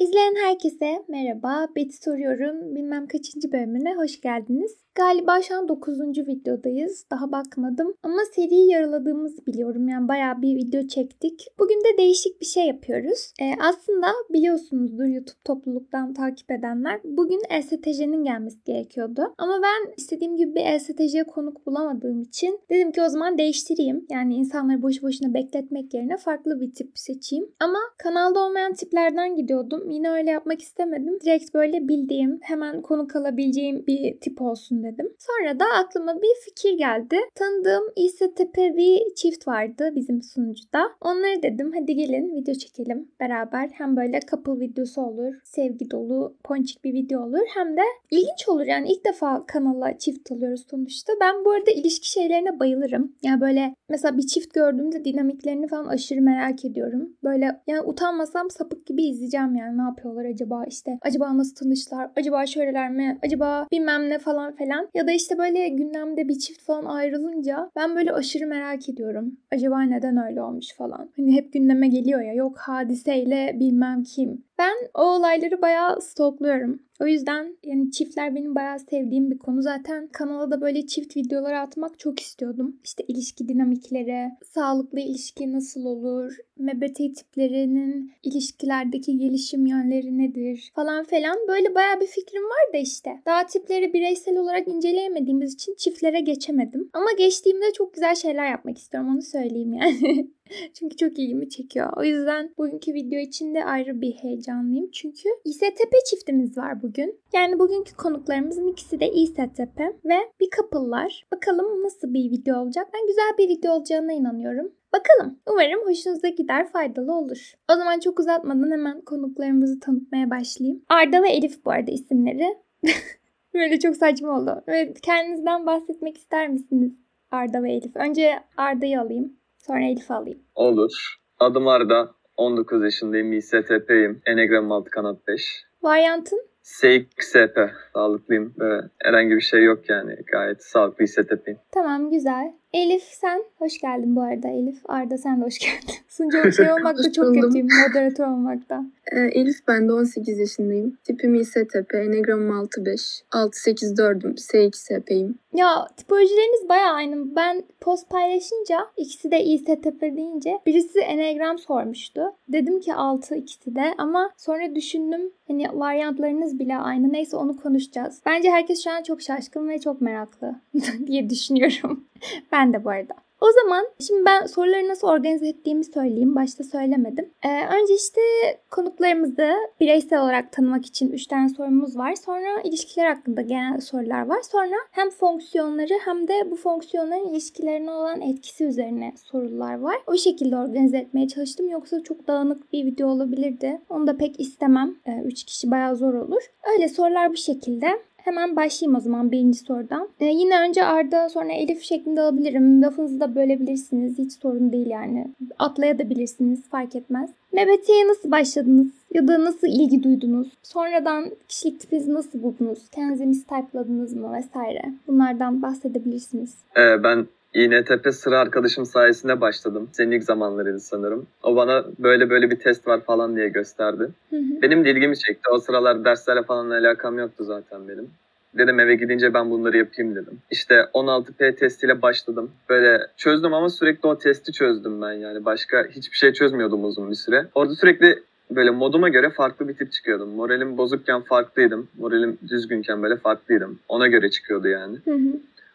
İzleyen herkese merhaba. Betty soruyorum. Bilmem kaçıncı bölümüne hoş geldiniz. Galiba şu an 9. videodayız. Daha bakmadım. Ama seriyi yaraladığımızı biliyorum. Yani bayağı bir video çektik. Bugün de değişik bir şey yapıyoruz. Ee, aslında biliyorsunuzdur YouTube topluluktan takip edenler. Bugün ESTJ'nin gelmesi gerekiyordu. Ama ben istediğim gibi bir ESTJ konuk bulamadığım için dedim ki o zaman değiştireyim. Yani insanları boşu boşuna bekletmek yerine farklı bir tip seçeyim. Ama kanalda olmayan tiplerden gidiyordum. Yine öyle yapmak istemedim. Direkt böyle bildiğim, hemen konuk alabileceğim bir tip olsun dedim. Sonra da aklıma bir fikir geldi. Tanıdığım İSTP bir çift vardı bizim sunucuda. Onları dedim hadi gelin video çekelim beraber. Hem böyle couple videosu olur, sevgi dolu, ponçik bir video olur. Hem de ilginç olur yani ilk defa kanala çift alıyoruz sonuçta. Ben bu arada ilişki şeylerine bayılırım. Yani böyle mesela bir çift gördüğümde dinamiklerini falan aşırı merak ediyorum. Böyle yani utanmasam sapık gibi izleyeceğim yani ne yapıyorlar acaba işte. Acaba nasıl tanıştılar? Acaba şöyleler mi? Acaba bilmem ne falan falan. Ya da işte böyle gündemde bir çift falan ayrılınca ben böyle aşırı merak ediyorum. Acaba neden öyle olmuş falan. Hani hep gündeme geliyor ya yok hadiseyle bilmem kim. Ben o olayları bayağı stokluyorum. O yüzden yani çiftler benim bayağı sevdiğim bir konu. Zaten kanala da böyle çift videolar atmak çok istiyordum. İşte ilişki dinamikleri, sağlıklı ilişki nasıl olur, MBT tiplerinin ilişkilerdeki gelişim yönleri nedir falan falan. Böyle bayağı bir fikrim var da işte. Daha tipleri bireysel olarak inceleyemediğimiz için çiftlere geçemedim. Ama geçtiğimde çok güzel şeyler yapmak istiyorum onu söyleyeyim yani. Çünkü çok ilgimi çekiyor. O yüzden bugünkü video için de ayrı bir heyecanlıyım. Çünkü İSTP çiftimiz var bugün. Yani bugünkü konuklarımızın ikisi de İSTP ve bir couple'lar. Bakalım nasıl bir video olacak. Ben güzel bir video olacağına inanıyorum. Bakalım. Umarım hoşunuza gider, faydalı olur. O zaman çok uzatmadan hemen konuklarımızı tanıtmaya başlayayım. Arda ve Elif bu arada isimleri. Böyle çok saçma oldu. Ve kendinizden bahsetmek ister misiniz Arda ve Elif? Önce Arda'yı alayım. Sonra Elif alayım. Olur. Adım Arda. 19 yaşındayım. İSTP'yim. Enegram 6 kanat 5. Varyantın? SXP. Sağlıklıyım ve herhangi bir şey yok yani. Gayet sağlıklı İSTP'yim. Tamam güzel. Elif sen hoş geldin bu arada Elif. Arda sen de hoş geldin. Sunucu şey olmakta çok kötüyüm. Moderatör olmakta. Ee, Elif ben de 18 yaşındayım. Tipim İSTP. Enegramım 6-5. 6-8-4'üm. SXP'yim. Ya tipolojileriniz baya aynı. Ben post paylaşınca ikisi de İSTP deyince birisi Enegram sormuştu. Dedim ki 6 ikisi de ama sonra düşündüm hani varyantlarınız bile aynı. Neyse onu konuşacağız. Bence herkes şu an çok şaşkın ve çok meraklı diye düşünüyorum. ben de bu arada. O zaman şimdi ben soruları nasıl organize ettiğimi söyleyeyim. Başta söylemedim. Ee, önce işte konuklarımızı bireysel olarak tanımak için 3 tane sorumuz var. Sonra ilişkiler hakkında genel sorular var. Sonra hem fonksiyonları hem de bu fonksiyonların ilişkilerine olan etkisi üzerine sorular var. O şekilde organize etmeye çalıştım. Yoksa çok dağınık bir video olabilirdi. Onu da pek istemem. 3 ee, kişi bayağı zor olur. Öyle sorular bu şekilde. Hemen başlayayım o zaman birinci sorudan. Ee, yine önce Arda sonra Elif şeklinde alabilirim. Lafınızı da bölebilirsiniz. Hiç sorun değil yani. Atlayabilirsiniz fark etmez. MBT'ye nasıl başladınız? Ya da nasıl ilgi duydunuz? Sonradan kişilik tipinizi nasıl buldunuz? Kendinizi mistype'ladınız mı vesaire? Bunlardan bahsedebilirsiniz. Ee, ben İNTP sıra arkadaşım sayesinde başladım. Senin ilk zamanlarıydı sanırım. O bana böyle böyle bir test var falan diye gösterdi. Hı hı. Benim de ilgimi çekti. O sıralar derslerle falan alakam yoktu zaten benim. Dedim eve gidince ben bunları yapayım dedim. İşte 16P testiyle başladım. Böyle çözdüm ama sürekli o testi çözdüm ben yani. Başka hiçbir şey çözmüyordum uzun bir süre. Orada sürekli böyle moduma göre farklı bir tip çıkıyordum. Moralim bozukken farklıydım. Moralim düzgünken böyle farklıydım. Ona göre çıkıyordu yani. Hı hı.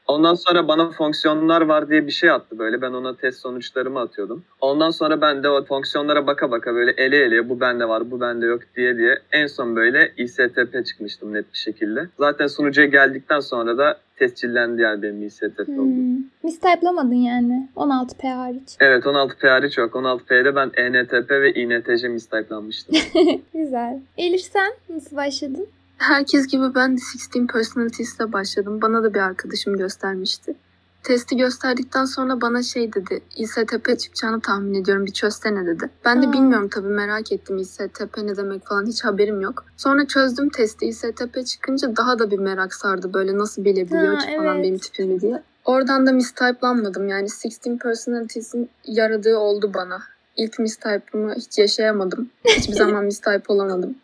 Ondan sonra bana fonksiyonlar var diye bir şey attı böyle. Ben ona test sonuçlarımı atıyordum. Ondan sonra ben de o fonksiyonlara baka baka böyle ele ele bu bende var bu bende yok diye diye en son böyle ISTP çıkmıştım net bir şekilde. Zaten sunucuya geldikten sonra da tescillendi yani benim ISTP hmm. oldu. Mistype'lamadın yani 16P hariç. Evet 16P hariç yok. 16P'de ben ENTP ve INTC mistype'lanmıştım. Güzel. Elif sen nasıl başladın? Herkes gibi ben de 16 Personalities'le başladım. Bana da bir arkadaşım göstermişti. Testi gösterdikten sonra bana şey dedi. İSTP çıkacağını tahmin ediyorum bir çözsene dedi. Ben de bilmiyorum tabii merak ettim İSTP ne demek falan hiç haberim yok. Sonra çözdüm testi İSTP çıkınca daha da bir merak sardı böyle nasıl bilebiliyor ki falan evet. benim tipimi diye. Oradan da mistype'lanmadım yani 16 Personalities'in yaradığı oldu bana. İlk mistype'ımı hiç yaşayamadım. Hiçbir zaman mistype olamadım.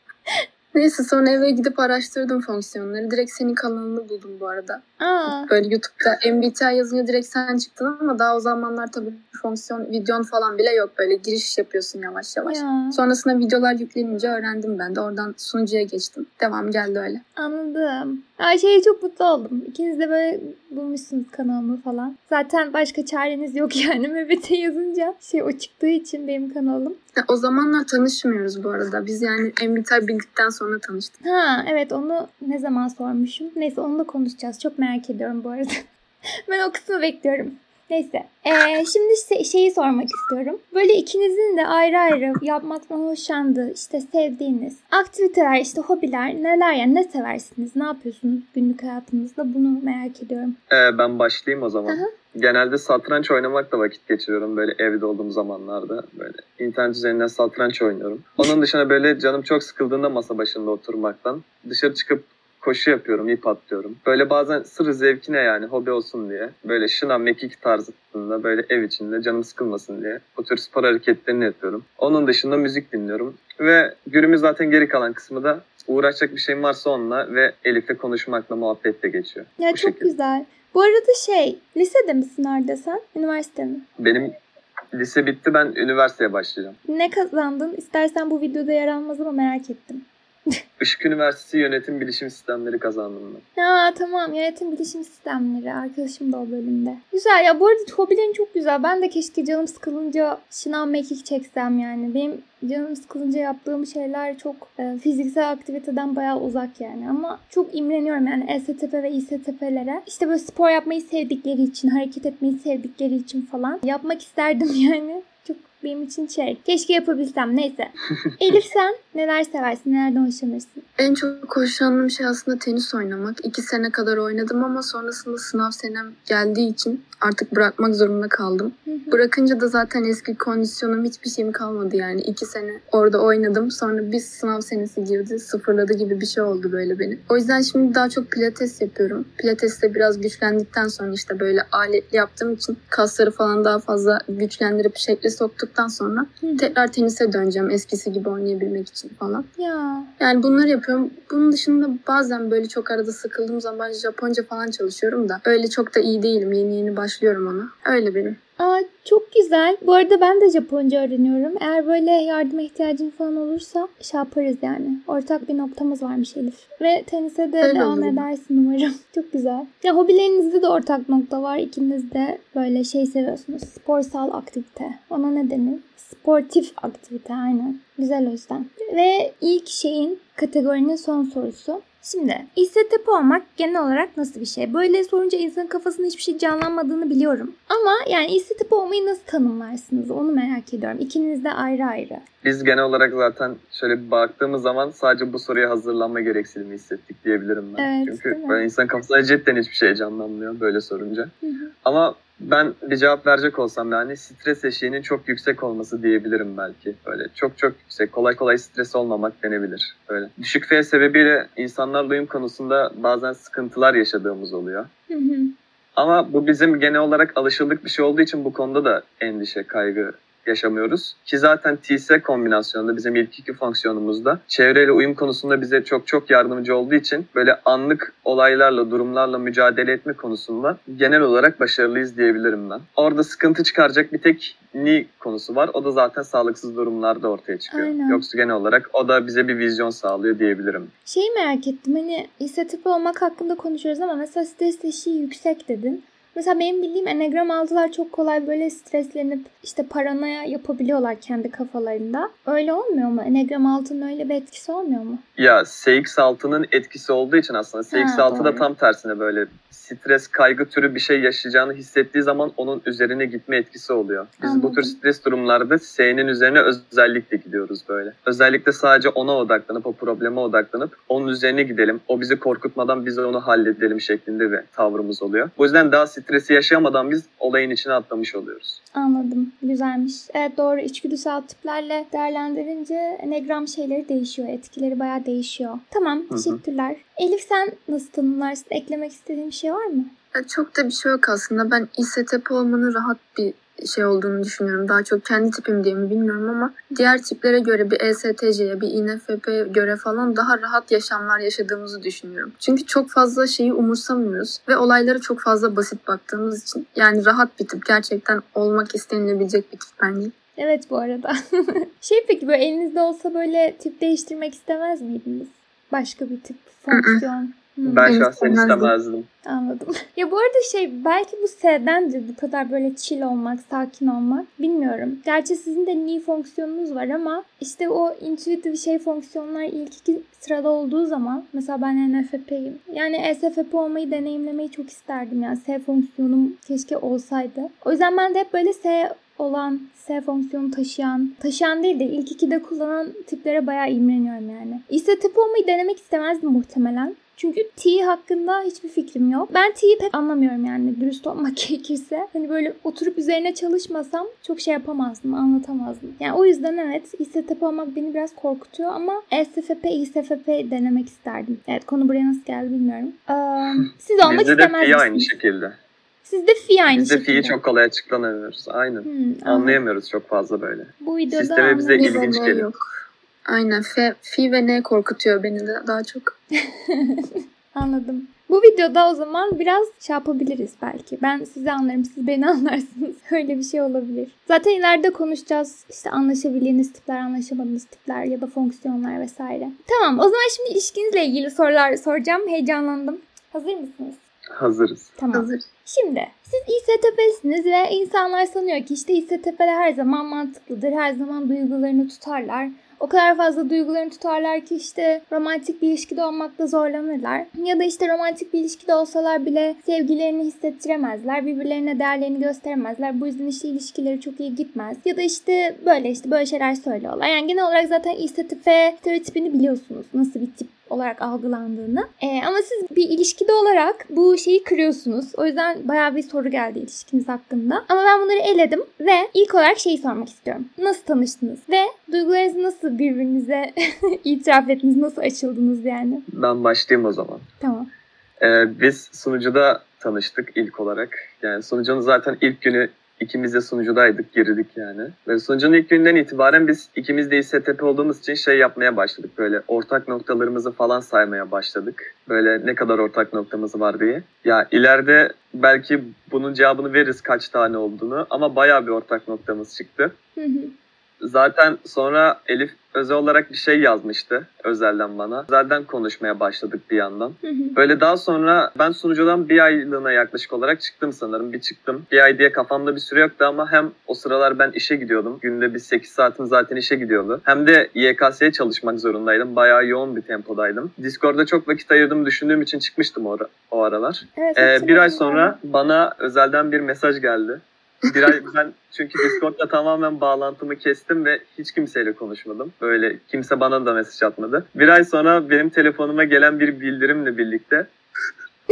Neyse sonra eve gidip araştırdım fonksiyonları. Direkt senin kanalını buldum bu arada. Aa. Böyle YouTube'da MBTI yazınca direkt sen çıktın ama daha o zamanlar tabii fonksiyon videon falan bile yok. Böyle giriş yapıyorsun yavaş yavaş. Ya. Sonrasında videolar yüklenince öğrendim ben de. Oradan sunucuya geçtim. Devam geldi öyle. Anladım. Ay şeye çok mutlu oldum. İkiniz de böyle bulmuşsunuz kanalımı falan. Zaten başka çareniz yok yani MBT yazınca. Şey o çıktığı için benim kanalım. Ya, o zamanlar tanışmıyoruz bu arada. Biz yani MBTI bildikten sonra tanıştık. Ha evet onu ne zaman sormuşum. Neyse onu da konuşacağız. Çok merak ediyorum bu arada. ben o kısmı bekliyorum. Neyse. Ee, şimdi şey- şeyi sormak istiyorum. Böyle ikinizin de ayrı ayrı yapmaktan hoşlandığı, işte sevdiğiniz aktiviteler, işte hobiler neler yani ne seversiniz? Ne yapıyorsunuz günlük hayatınızda? Bunu merak ediyorum. Ee, ben başlayayım o zaman. Aha. Genelde satranç oynamakla vakit geçiriyorum böyle evde olduğum zamanlarda. Böyle internet üzerinden satranç oynuyorum. Onun dışında böyle canım çok sıkıldığında masa başında oturmaktan dışarı çıkıp koşu yapıyorum, ip atlıyorum. Böyle bazen sırf zevkine yani hobi olsun diye. Böyle şınav, mekik tarzında böyle ev içinde canım sıkılmasın diye. Bu tür spor hareketlerini yapıyorum. Onun dışında müzik dinliyorum. Ve günümün zaten geri kalan kısmı da uğraşacak bir şeyim varsa onunla ve Elif'le konuşmakla, muhabbetle geçiyor. Ya Bu çok şekilde. güzel. Bu arada şey, lisede misin Arda sen? Üniversite mi? Benim lise bitti ben üniversiteye başlayacağım. Ne kazandın? İstersen bu videoda yer almaz ama merak ettim. Işık Üniversitesi Yönetim Bilişim Sistemleri kazandım ben. Ha tamam yönetim bilişim sistemleri arkadaşım da o bölümde. Güzel ya bu arada hobilerin çok güzel. Ben de keşke canım sıkılınca şınav mekik çeksem yani. Benim canım sıkılınca yaptığım şeyler çok e, fiziksel aktiviteden bayağı uzak yani. Ama çok imreniyorum yani ESTP ve İSTP'lere. İşte böyle spor yapmayı sevdikleri için, hareket etmeyi sevdikleri için falan. Yapmak isterdim yani. Çok benim için şey. Keşke yapabilsem. Neyse. Elif sen neler seversin? Nelerden hoşlanırsın? En çok hoşlandığım şey aslında tenis oynamak. İki sene kadar oynadım ama sonrasında sınav senem geldiği için artık bırakmak zorunda kaldım. Bırakınca da zaten eski kondisyonum hiçbir şeyim kalmadı yani. iki sene orada oynadım. Sonra bir sınav senesi girdi. Sıfırladı gibi bir şey oldu böyle beni. O yüzden şimdi daha çok pilates yapıyorum. Pilateste biraz güçlendikten sonra işte böyle aletli yaptığım için kasları falan daha fazla güçlendirip şekle soktuktan sonra hı. tekrar tenise döneceğim eskisi gibi oynayabilmek için falan. Ya Yani bunları yapıyorum. Bunun dışında bazen böyle çok arada sıkıldığım zaman Japonca falan çalışıyorum da öyle çok da iyi değilim. Yeni yeni başlıyorum ona. Öyle benim. Aa, çok güzel. Bu arada ben de Japonca öğreniyorum. Eğer böyle yardıma ihtiyacın falan olursa şey yaparız yani. Ortak bir noktamız varmış Elif. Ve tenise de Öyle devam olur. edersin umarım. çok güzel. Ya hobilerinizde de ortak nokta var. İkiniz de böyle şey seviyorsunuz. Sporsal aktivite. Ona ne denir? Sportif aktivite aynen. Güzel o yüzden. Ve ilk şeyin kategorinin son sorusu. Şimdi İSTP olmak genel olarak nasıl bir şey? Böyle sorunca insanın kafasında hiçbir şey canlanmadığını biliyorum. Ama yani İSTP olmayı nasıl tanımlarsınız? Onu merak ediyorum. İkiniz de ayrı ayrı. Biz genel olarak zaten şöyle bir baktığımız zaman sadece bu soruya hazırlanma gereksinimi hissettik diyebilirim ben. Evet, Çünkü böyle insan kafasında cidden hiçbir şey canlanmıyor böyle sorunca. Hı hı. Ama ben bir cevap verecek olsam yani stres eşiğinin çok yüksek olması diyebilirim belki. Böyle çok çok yüksek. Kolay kolay stres olmamak denebilir. Böyle. Düşük F sebebiyle insanlarla uyum konusunda bazen sıkıntılar yaşadığımız oluyor. Hı hı. Ama bu bizim genel olarak alışıldık bir şey olduğu için bu konuda da endişe, kaygı yaşamıyoruz. Ki zaten TS kombinasyonunda bizim ilk iki fonksiyonumuzda çevreyle uyum konusunda bize çok çok yardımcı olduğu için böyle anlık olaylarla, durumlarla mücadele etme konusunda genel olarak başarılıyız diyebilirim ben. Orada sıkıntı çıkaracak bir tek ni konusu var. O da zaten sağlıksız durumlarda ortaya çıkıyor. Aynen. Yoksa genel olarak o da bize bir vizyon sağlıyor diyebilirim. Şeyi merak ettim. Hani İSTP olmak hakkında konuşuyoruz ama mesela stres eşiği yüksek dedin. Mesela benim bildiğim Enneagram 6'lar çok kolay böyle streslenip işte paranoya yapabiliyorlar kendi kafalarında. Öyle olmuyor mu? Enneagram 6'nın öyle bir etkisi olmuyor mu? Ya CX6'nın etkisi olduğu için aslında CX6 da tam tersine böyle stres, kaygı türü bir şey yaşayacağını hissettiği zaman onun üzerine gitme etkisi oluyor. Biz bu Anladım. tür stres durumlarda S'nin üzerine özellikle gidiyoruz böyle. Özellikle sadece ona odaklanıp, o probleme odaklanıp onun üzerine gidelim. O bizi korkutmadan biz onu halledelim şeklinde bir tavrımız oluyor. O yüzden daha stresi yaşayamadan biz olayın içine atlamış oluyoruz. Anladım. Güzelmiş. Evet doğru. İçgüdüsel tiplerle değerlendirince Enneagram şeyleri değişiyor. Etkileri bayağı değişiyor. Tamam. Hı hı. Teşekkürler. Elif sen nasıl tanımlarsın? Eklemek istediğin bir şey var mı? Ya çok da bir şey yok aslında. Ben İSTP olmanın rahat bir şey olduğunu düşünüyorum. Daha çok kendi tipim diye mi bilmiyorum ama diğer tiplere göre bir ESTC'ye, bir INFP'ye göre falan daha rahat yaşamlar yaşadığımızı düşünüyorum. Çünkü çok fazla şeyi umursamıyoruz ve olaylara çok fazla basit baktığımız için yani rahat bir tip. Gerçekten olmak istenilebilecek bir tip bence. Evet bu arada. şey peki böyle elinizde olsa böyle tip değiştirmek istemez miydiniz? Başka bir tip fonksiyon. Hmm. Ben şahsen istemezdim. Anladım. Ya bu arada şey belki bu S'dendir bu kadar böyle chill olmak, sakin olmak. Bilmiyorum. Gerçi sizin de ni fonksiyonunuz var ama işte o intuitive şey fonksiyonlar ilk iki sırada olduğu zaman mesela ben NFP'yim. Yani SFP olmayı deneyimlemeyi çok isterdim. Yani S fonksiyonum keşke olsaydı. O yüzden ben de hep böyle S olan S fonksiyonu taşıyan, taşıyan değil de ilk ikide kullanan tiplere bayağı imreniyorum yani. İse tip olmayı denemek istemezdim muhtemelen. Çünkü T hakkında hiçbir fikrim yok. Ben T'yi pek anlamıyorum yani dürüst olmak gerekirse. Hani böyle oturup üzerine çalışmasam çok şey yapamazdım, anlatamazdım. Yani o yüzden evet İSTP olmak beni biraz korkutuyor ama SFP, İSFP denemek isterdim. Evet konu buraya nasıl geldi bilmiyorum. Ee, siz olmak Bizde istemez de aynı şekilde. Sizde fi aynı Biz de şekilde. fi'yi çok kolay açıklanamıyoruz. Aynen. Hmm, Anlayamıyoruz çok fazla böyle. Bu videoda Sisteme bize ilginç geliyor. yok. Aynen. F, fi ve ne korkutuyor beni de daha çok. Anladım. Bu videoda o zaman biraz şey yapabiliriz belki. Ben sizi anlarım, siz beni anlarsınız. Öyle bir şey olabilir. Zaten ileride konuşacağız. İşte anlaşabildiğiniz tipler, anlaşamadığınız tipler ya da fonksiyonlar vesaire. Tamam o zaman şimdi ilişkinizle ilgili sorular soracağım. Heyecanlandım. Hazır mısınız? Hazırız. Tamam. Hazır. Şimdi siz İSTP'siniz ve insanlar sanıyor ki işte İSTP'ler her zaman mantıklıdır. Her zaman duygularını tutarlar. O kadar fazla duygularını tutarlar ki işte romantik bir ilişkide olmakta zorlanırlar. Ya da işte romantik bir ilişkide olsalar bile sevgilerini hissettiremezler. Birbirlerine değerlerini gösteremezler. Bu yüzden işte ilişkileri çok iyi gitmez. Ya da işte böyle işte böyle şeyler söylüyorlar. Yani genel olarak zaten İSTP stereotipini biliyorsunuz. Nasıl bir tip olarak algılandığını. Ee, ama siz bir ilişkide olarak bu şeyi kırıyorsunuz. O yüzden bayağı bir soru geldi ilişkiniz hakkında. Ama ben bunları eledim ve ilk olarak şeyi sormak istiyorum. Nasıl tanıştınız? Ve duygularınızı nasıl birbirinize itiraf ettiniz? Nasıl açıldınız yani? Ben başlayayım o zaman. Tamam. Ee, biz sunucuda tanıştık ilk olarak. Yani sunucunun zaten ilk günü ikimiz de sunucudaydık, girdik yani. Ve sunucunun ilk günden itibaren biz ikimiz de İSTP olduğumuz için şey yapmaya başladık. Böyle ortak noktalarımızı falan saymaya başladık. Böyle ne kadar ortak noktamız var diye. Ya ileride belki bunun cevabını veririz kaç tane olduğunu ama bayağı bir ortak noktamız çıktı. Hı hı. Zaten sonra Elif özel olarak bir şey yazmıştı özelden bana. Özelden konuşmaya başladık bir yandan. Böyle daha sonra ben sunucudan bir aylığına yaklaşık olarak çıktım sanırım. Bir çıktım. Bir ay diye kafamda bir süre yoktu ama hem o sıralar ben işe gidiyordum. Günde bir 8 saatim zaten işe gidiyordu. Hem de YKS'ye çalışmak zorundaydım. Bayağı yoğun bir tempodaydım. Discord'da çok vakit ayırdığımı düşündüğüm için çıkmıştım o, ara- o aralar. Evet, Ee, bir ay sonra bana özelden bir mesaj geldi. Bir ay ben çünkü Discord'da tamamen bağlantımı kestim ve hiç kimseyle konuşmadım. Böyle kimse bana da mesaj atmadı. Bir ay sonra benim telefonuma gelen bir bildirimle birlikte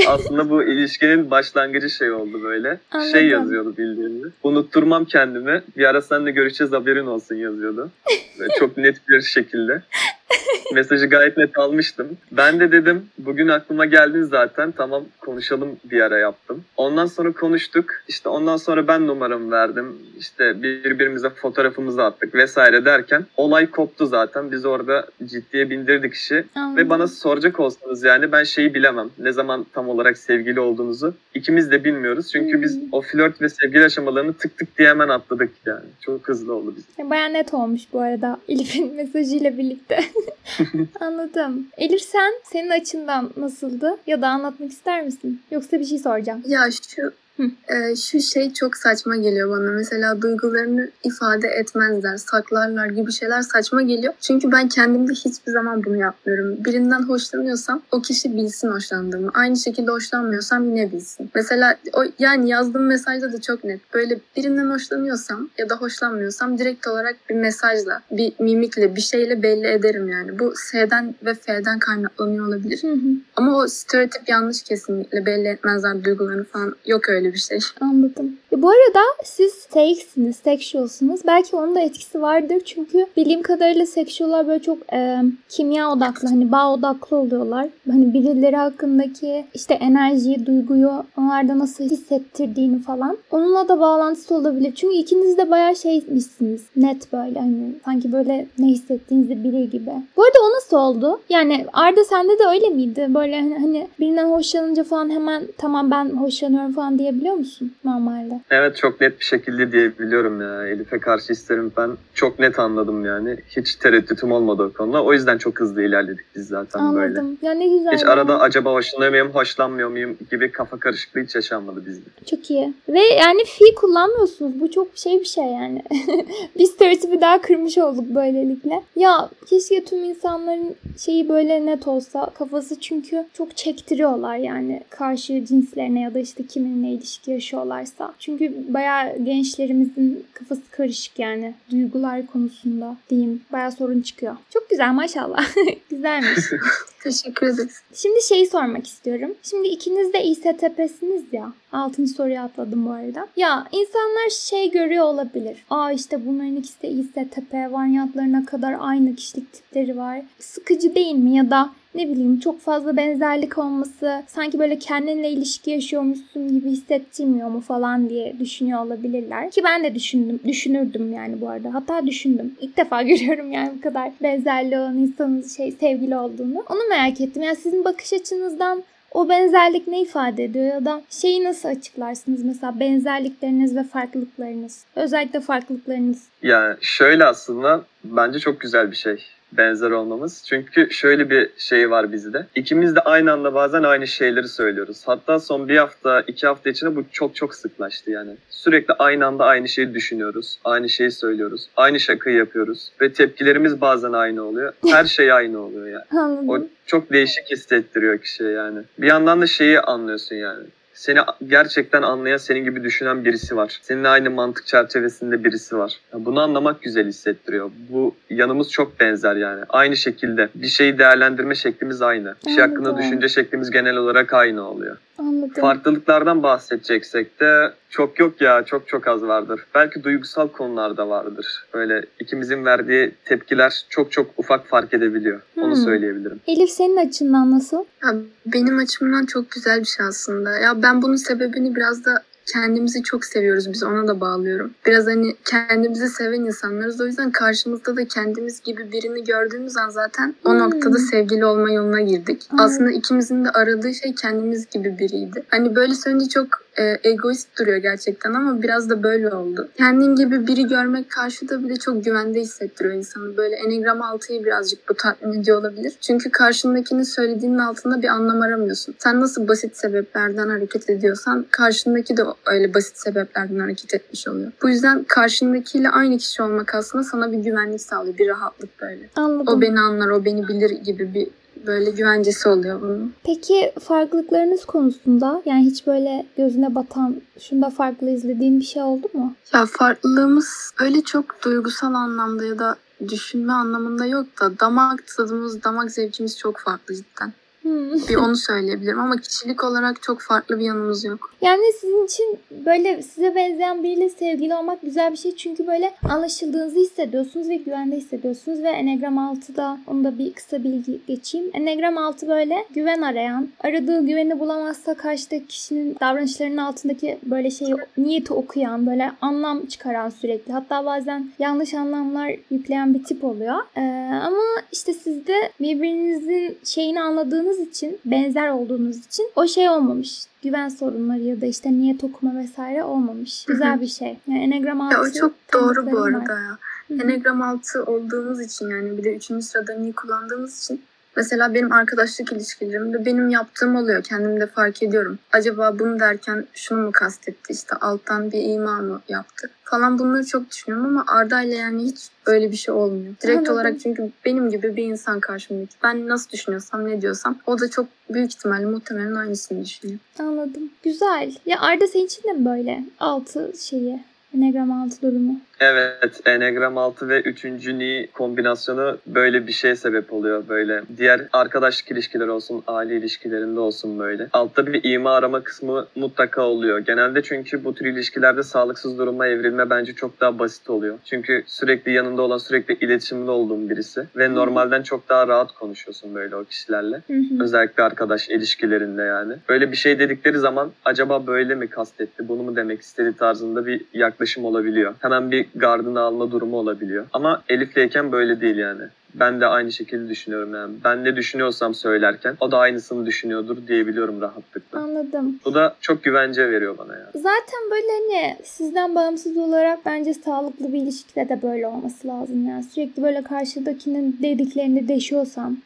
aslında bu ilişkinin başlangıcı şey oldu böyle. Anladım. Şey yazıyordu bildirimde. Unutturmam kendimi. Bir ara seninle görüşeceğiz haberin olsun yazıyordu. Böyle çok net bir şekilde. Mesajı gayet net almıştım. Ben de dedim bugün aklıma geldin zaten tamam konuşalım bir ara yaptım. Ondan sonra konuştuk. İşte ondan sonra ben numaramı verdim. İşte birbirimize fotoğrafımızı attık vesaire derken olay koptu zaten. Biz orada ciddiye bindirdik işi. Anladım. Ve bana soracak olsanız yani ben şeyi bilemem. Ne zaman tam olarak sevgili olduğunuzu ikimiz de bilmiyoruz. Çünkü Hmm. biz o flört ve sevgili aşamalarını tık tık diye hemen atladık yani. Çok hızlı oldu bizim. Ya Bayağı net olmuş bu arada Elif'in mesajıyla birlikte. Anladım. Elif sen senin açından nasıldı? Ya da anlatmak ister misin? Yoksa bir şey soracağım. Ya şu Hı. e, şu şey çok saçma geliyor bana. Mesela duygularını ifade etmezler, saklarlar gibi şeyler saçma geliyor. Çünkü ben kendimde hiçbir zaman bunu yapmıyorum. Birinden hoşlanıyorsam o kişi bilsin hoşlandığımı. Aynı şekilde hoşlanmıyorsam yine bilsin. Mesela o yani yazdığım mesajda da çok net. Böyle birinden hoşlanıyorsam ya da hoşlanmıyorsam direkt olarak bir mesajla, bir mimikle, bir şeyle belli ederim yani. Bu S'den ve F'den kaynaklanıyor olabilir. Hı hı. Ama o stereotip yanlış kesinlikle belli etmezler duygularını falan. Yok öyle böyle bir şey. Anladım. E bu arada siz sexsiniz, sexualsınız. Belki onun da etkisi vardır. Çünkü bildiğim kadarıyla sexual'lar böyle çok e, kimya odaklı, hani bağ odaklı oluyorlar. Hani birileri hakkındaki işte enerjiyi, duyguyu onlarda nasıl hissettirdiğini falan. Onunla da bağlantısı olabilir. Çünkü ikiniz de bayağı şeymişsiniz. Net böyle hani sanki böyle ne hissettiğinizi bilir gibi. Bu arada o nasıl oldu? Yani Arda sende de öyle miydi? Böyle hani, hani birinden hoşlanınca falan hemen tamam ben hoşlanıyorum falan diyebiliyor musun normalde? Evet çok net bir şekilde diyebiliyorum ya. Elif'e karşı isterim ben çok net anladım yani. Hiç tereddütüm olmadı o konuda. O yüzden çok hızlı ilerledik biz zaten Anladım. böyle. Ya ne güzel. Hiç ya. arada acaba hoşlanıyor muyum, hoşlanmıyor muyum gibi kafa karışıklığı hiç yaşanmadı bizde. Çok iyi. Ve yani fi kullanmıyorsunuz. Bu çok şey bir şey yani. Biz stereotipi daha kırmış olduk böylelikle. Ya keşke tüm insanların şeyi böyle net olsa kafası çünkü çok çektiriyorlar yani karşı cinslerine ya da işte kiminle ilişki yaşıyorlarsa. Çünkü bayağı gençlerimizin kafası karışık yani duygular konusunda diyeyim. Bayağı sorun çıkıyor. Çok güzel maşallah. Güzelmiş. Teşekkür ederiz. Şimdi şeyi sormak istiyorum. Şimdi ikiniz de İSTP'siniz ya. Altıncı soruyu atladım bu arada. Ya insanlar şey görüyor olabilir. Aa işte bunların ikisi de İSTP. Varyantlarına kadar aynı kişilik tipleri var. Sıkıcı değil mi? Ya da ne bileyim çok fazla benzerlik olması sanki böyle kendinle ilişki yaşıyormuşsun gibi hissettirmiyor mu falan diye düşünüyor olabilirler. Ki ben de düşündüm, düşünürdüm yani bu arada. Hatta düşündüm. İlk defa görüyorum yani bu kadar benzerliği olan insanın şey sevgili olduğunu. Onu merak ettim. Yani sizin bakış açınızdan o benzerlik ne ifade ediyor ya da şeyi nasıl açıklarsınız mesela benzerlikleriniz ve farklılıklarınız. Özellikle farklılıklarınız. Yani şöyle aslında bence çok güzel bir şey benzer olmamız. Çünkü şöyle bir şey var bizde. İkimiz de aynı anda bazen aynı şeyleri söylüyoruz. Hatta son bir hafta, iki hafta içinde bu çok çok sıklaştı yani. Sürekli aynı anda aynı şeyi düşünüyoruz. Aynı şeyi söylüyoruz. Aynı şakayı yapıyoruz. Ve tepkilerimiz bazen aynı oluyor. Her şey aynı oluyor yani. Anladım. O çok değişik hissettiriyor kişiye yani. Bir yandan da şeyi anlıyorsun yani. Seni gerçekten anlayan, senin gibi düşünen birisi var. Seninle aynı mantık çerçevesinde birisi var. Ya Bunu anlamak güzel hissettiriyor. Bu yanımız çok benzer yani. Aynı şekilde bir şeyi değerlendirme şeklimiz aynı. Bir şey hakkında düşünce şeklimiz genel olarak aynı oluyor. Anladım. Farklılıklardan bahsedeceksek de çok yok ya çok çok az vardır. Belki duygusal konularda vardır. Böyle ikimizin verdiği tepkiler çok çok ufak fark edebiliyor. Onu Hmm. söyleyebilirim. Elif senin açından nasıl? Ya benim açımdan çok güzel bir şey aslında. Ya ben bunun sebebini biraz da kendimizi çok seviyoruz biz ona da bağlıyorum. Biraz hani kendimizi seven insanlarız. O yüzden karşımızda da kendimiz gibi birini gördüğümüz an zaten o Hmm. noktada sevgili olma yoluna girdik. Anladım. Aslında ikimizin de aradığı şey kendimiz gibi biriydi. Hani böyle söyleyince çok e, egoist duruyor gerçekten ama biraz da böyle oldu. Kendin gibi biri görmek karşıda bile çok güvende hissettiriyor insanı. Böyle Enneagram 6'yı birazcık bu tatmin ediyor olabilir. Çünkü karşındakinin söylediğinin altında bir anlam aramıyorsun. Sen nasıl basit sebeplerden hareket ediyorsan karşındaki de öyle basit sebeplerden hareket etmiş oluyor. Bu yüzden karşındakiyle aynı kişi olmak aslında sana bir güvenlik sağlıyor, bir rahatlık böyle. Anladım. O beni anlar, o beni bilir gibi bir böyle güvencesi oluyor bunun. Peki farklılıklarınız konusunda yani hiç böyle gözüne batan şunda farklı izlediğin bir şey oldu mu? Ya farklılığımız öyle çok duygusal anlamda ya da düşünme anlamında yok da damak tadımız, damak zevkimiz çok farklı cidden. Hmm. Bir onu söyleyebilirim ama kişilik olarak çok farklı bir yanımız yok. Yani sizin için böyle size benzeyen biriyle sevgili olmak güzel bir şey. Çünkü böyle anlaşıldığınızı hissediyorsunuz ve güvende hissediyorsunuz. Ve Enneagram 6'da onu da bir kısa bilgi geçeyim. Enneagram 6 böyle güven arayan, aradığı güveni bulamazsa karşıdaki kişinin davranışlarının altındaki böyle şeyi, niyeti okuyan, böyle anlam çıkaran sürekli. Hatta bazen yanlış anlamlar yükleyen bir tip oluyor. Ee, ama işte sizde birbirinizin şeyini anladığınız için, benzer olduğunuz için o şey olmamış güven sorunları ya da işte niyet okuma vesaire olmamış. Güzel bir şey. Yani Enneagram 6 Ya o çok doğru bu arada var. ya. Enneagram 6 olduğumuz için yani bir de 3. sıradan iyi kullandığımız için Mesela benim arkadaşlık ilişkilerimde benim yaptığım oluyor. Kendim de fark ediyorum. Acaba bunu derken şunu mu kastetti işte alttan bir ima mı yaptı falan bunları çok düşünüyorum ama Arda ile yani hiç öyle bir şey olmuyor. Direkt Anladım. olarak çünkü benim gibi bir insan karşımdaki. Ben nasıl düşünüyorsam ne diyorsam o da çok büyük ihtimalle muhtemelen aynısını düşünüyor. Anladım. Güzel. Ya Arda senin için de mi böyle? 6 şeyi. Enneagram 6 durumu. Evet, Enneagram 6 ve 3. Ni kombinasyonu böyle bir şey sebep oluyor böyle. Diğer arkadaşlık ilişkileri olsun, aile ilişkilerinde olsun böyle. Altta bir ima arama kısmı mutlaka oluyor. Genelde çünkü bu tür ilişkilerde sağlıksız duruma evrilme bence çok daha basit oluyor. Çünkü sürekli yanında olan, sürekli iletişimde olduğun birisi ve normalden çok daha rahat konuşuyorsun böyle o kişilerle. Özellikle arkadaş ilişkilerinde yani. Böyle bir şey dedikleri zaman acaba böyle mi kastetti, bunu mu demek istedi tarzında bir yaklaşım olabiliyor. Hemen bir gardını alma durumu olabiliyor. Ama Elif'leyken böyle değil yani. Ben de aynı şekilde düşünüyorum yani. Ben ne düşünüyorsam söylerken o da aynısını düşünüyordur diyebiliyorum rahatlıkla. Anladım. Bu da çok güvence veriyor bana yani. Zaten böyle hani sizden bağımsız olarak bence sağlıklı bir ilişkide de böyle olması lazım yani. Sürekli böyle karşıdakinin dediklerini deşiyorsam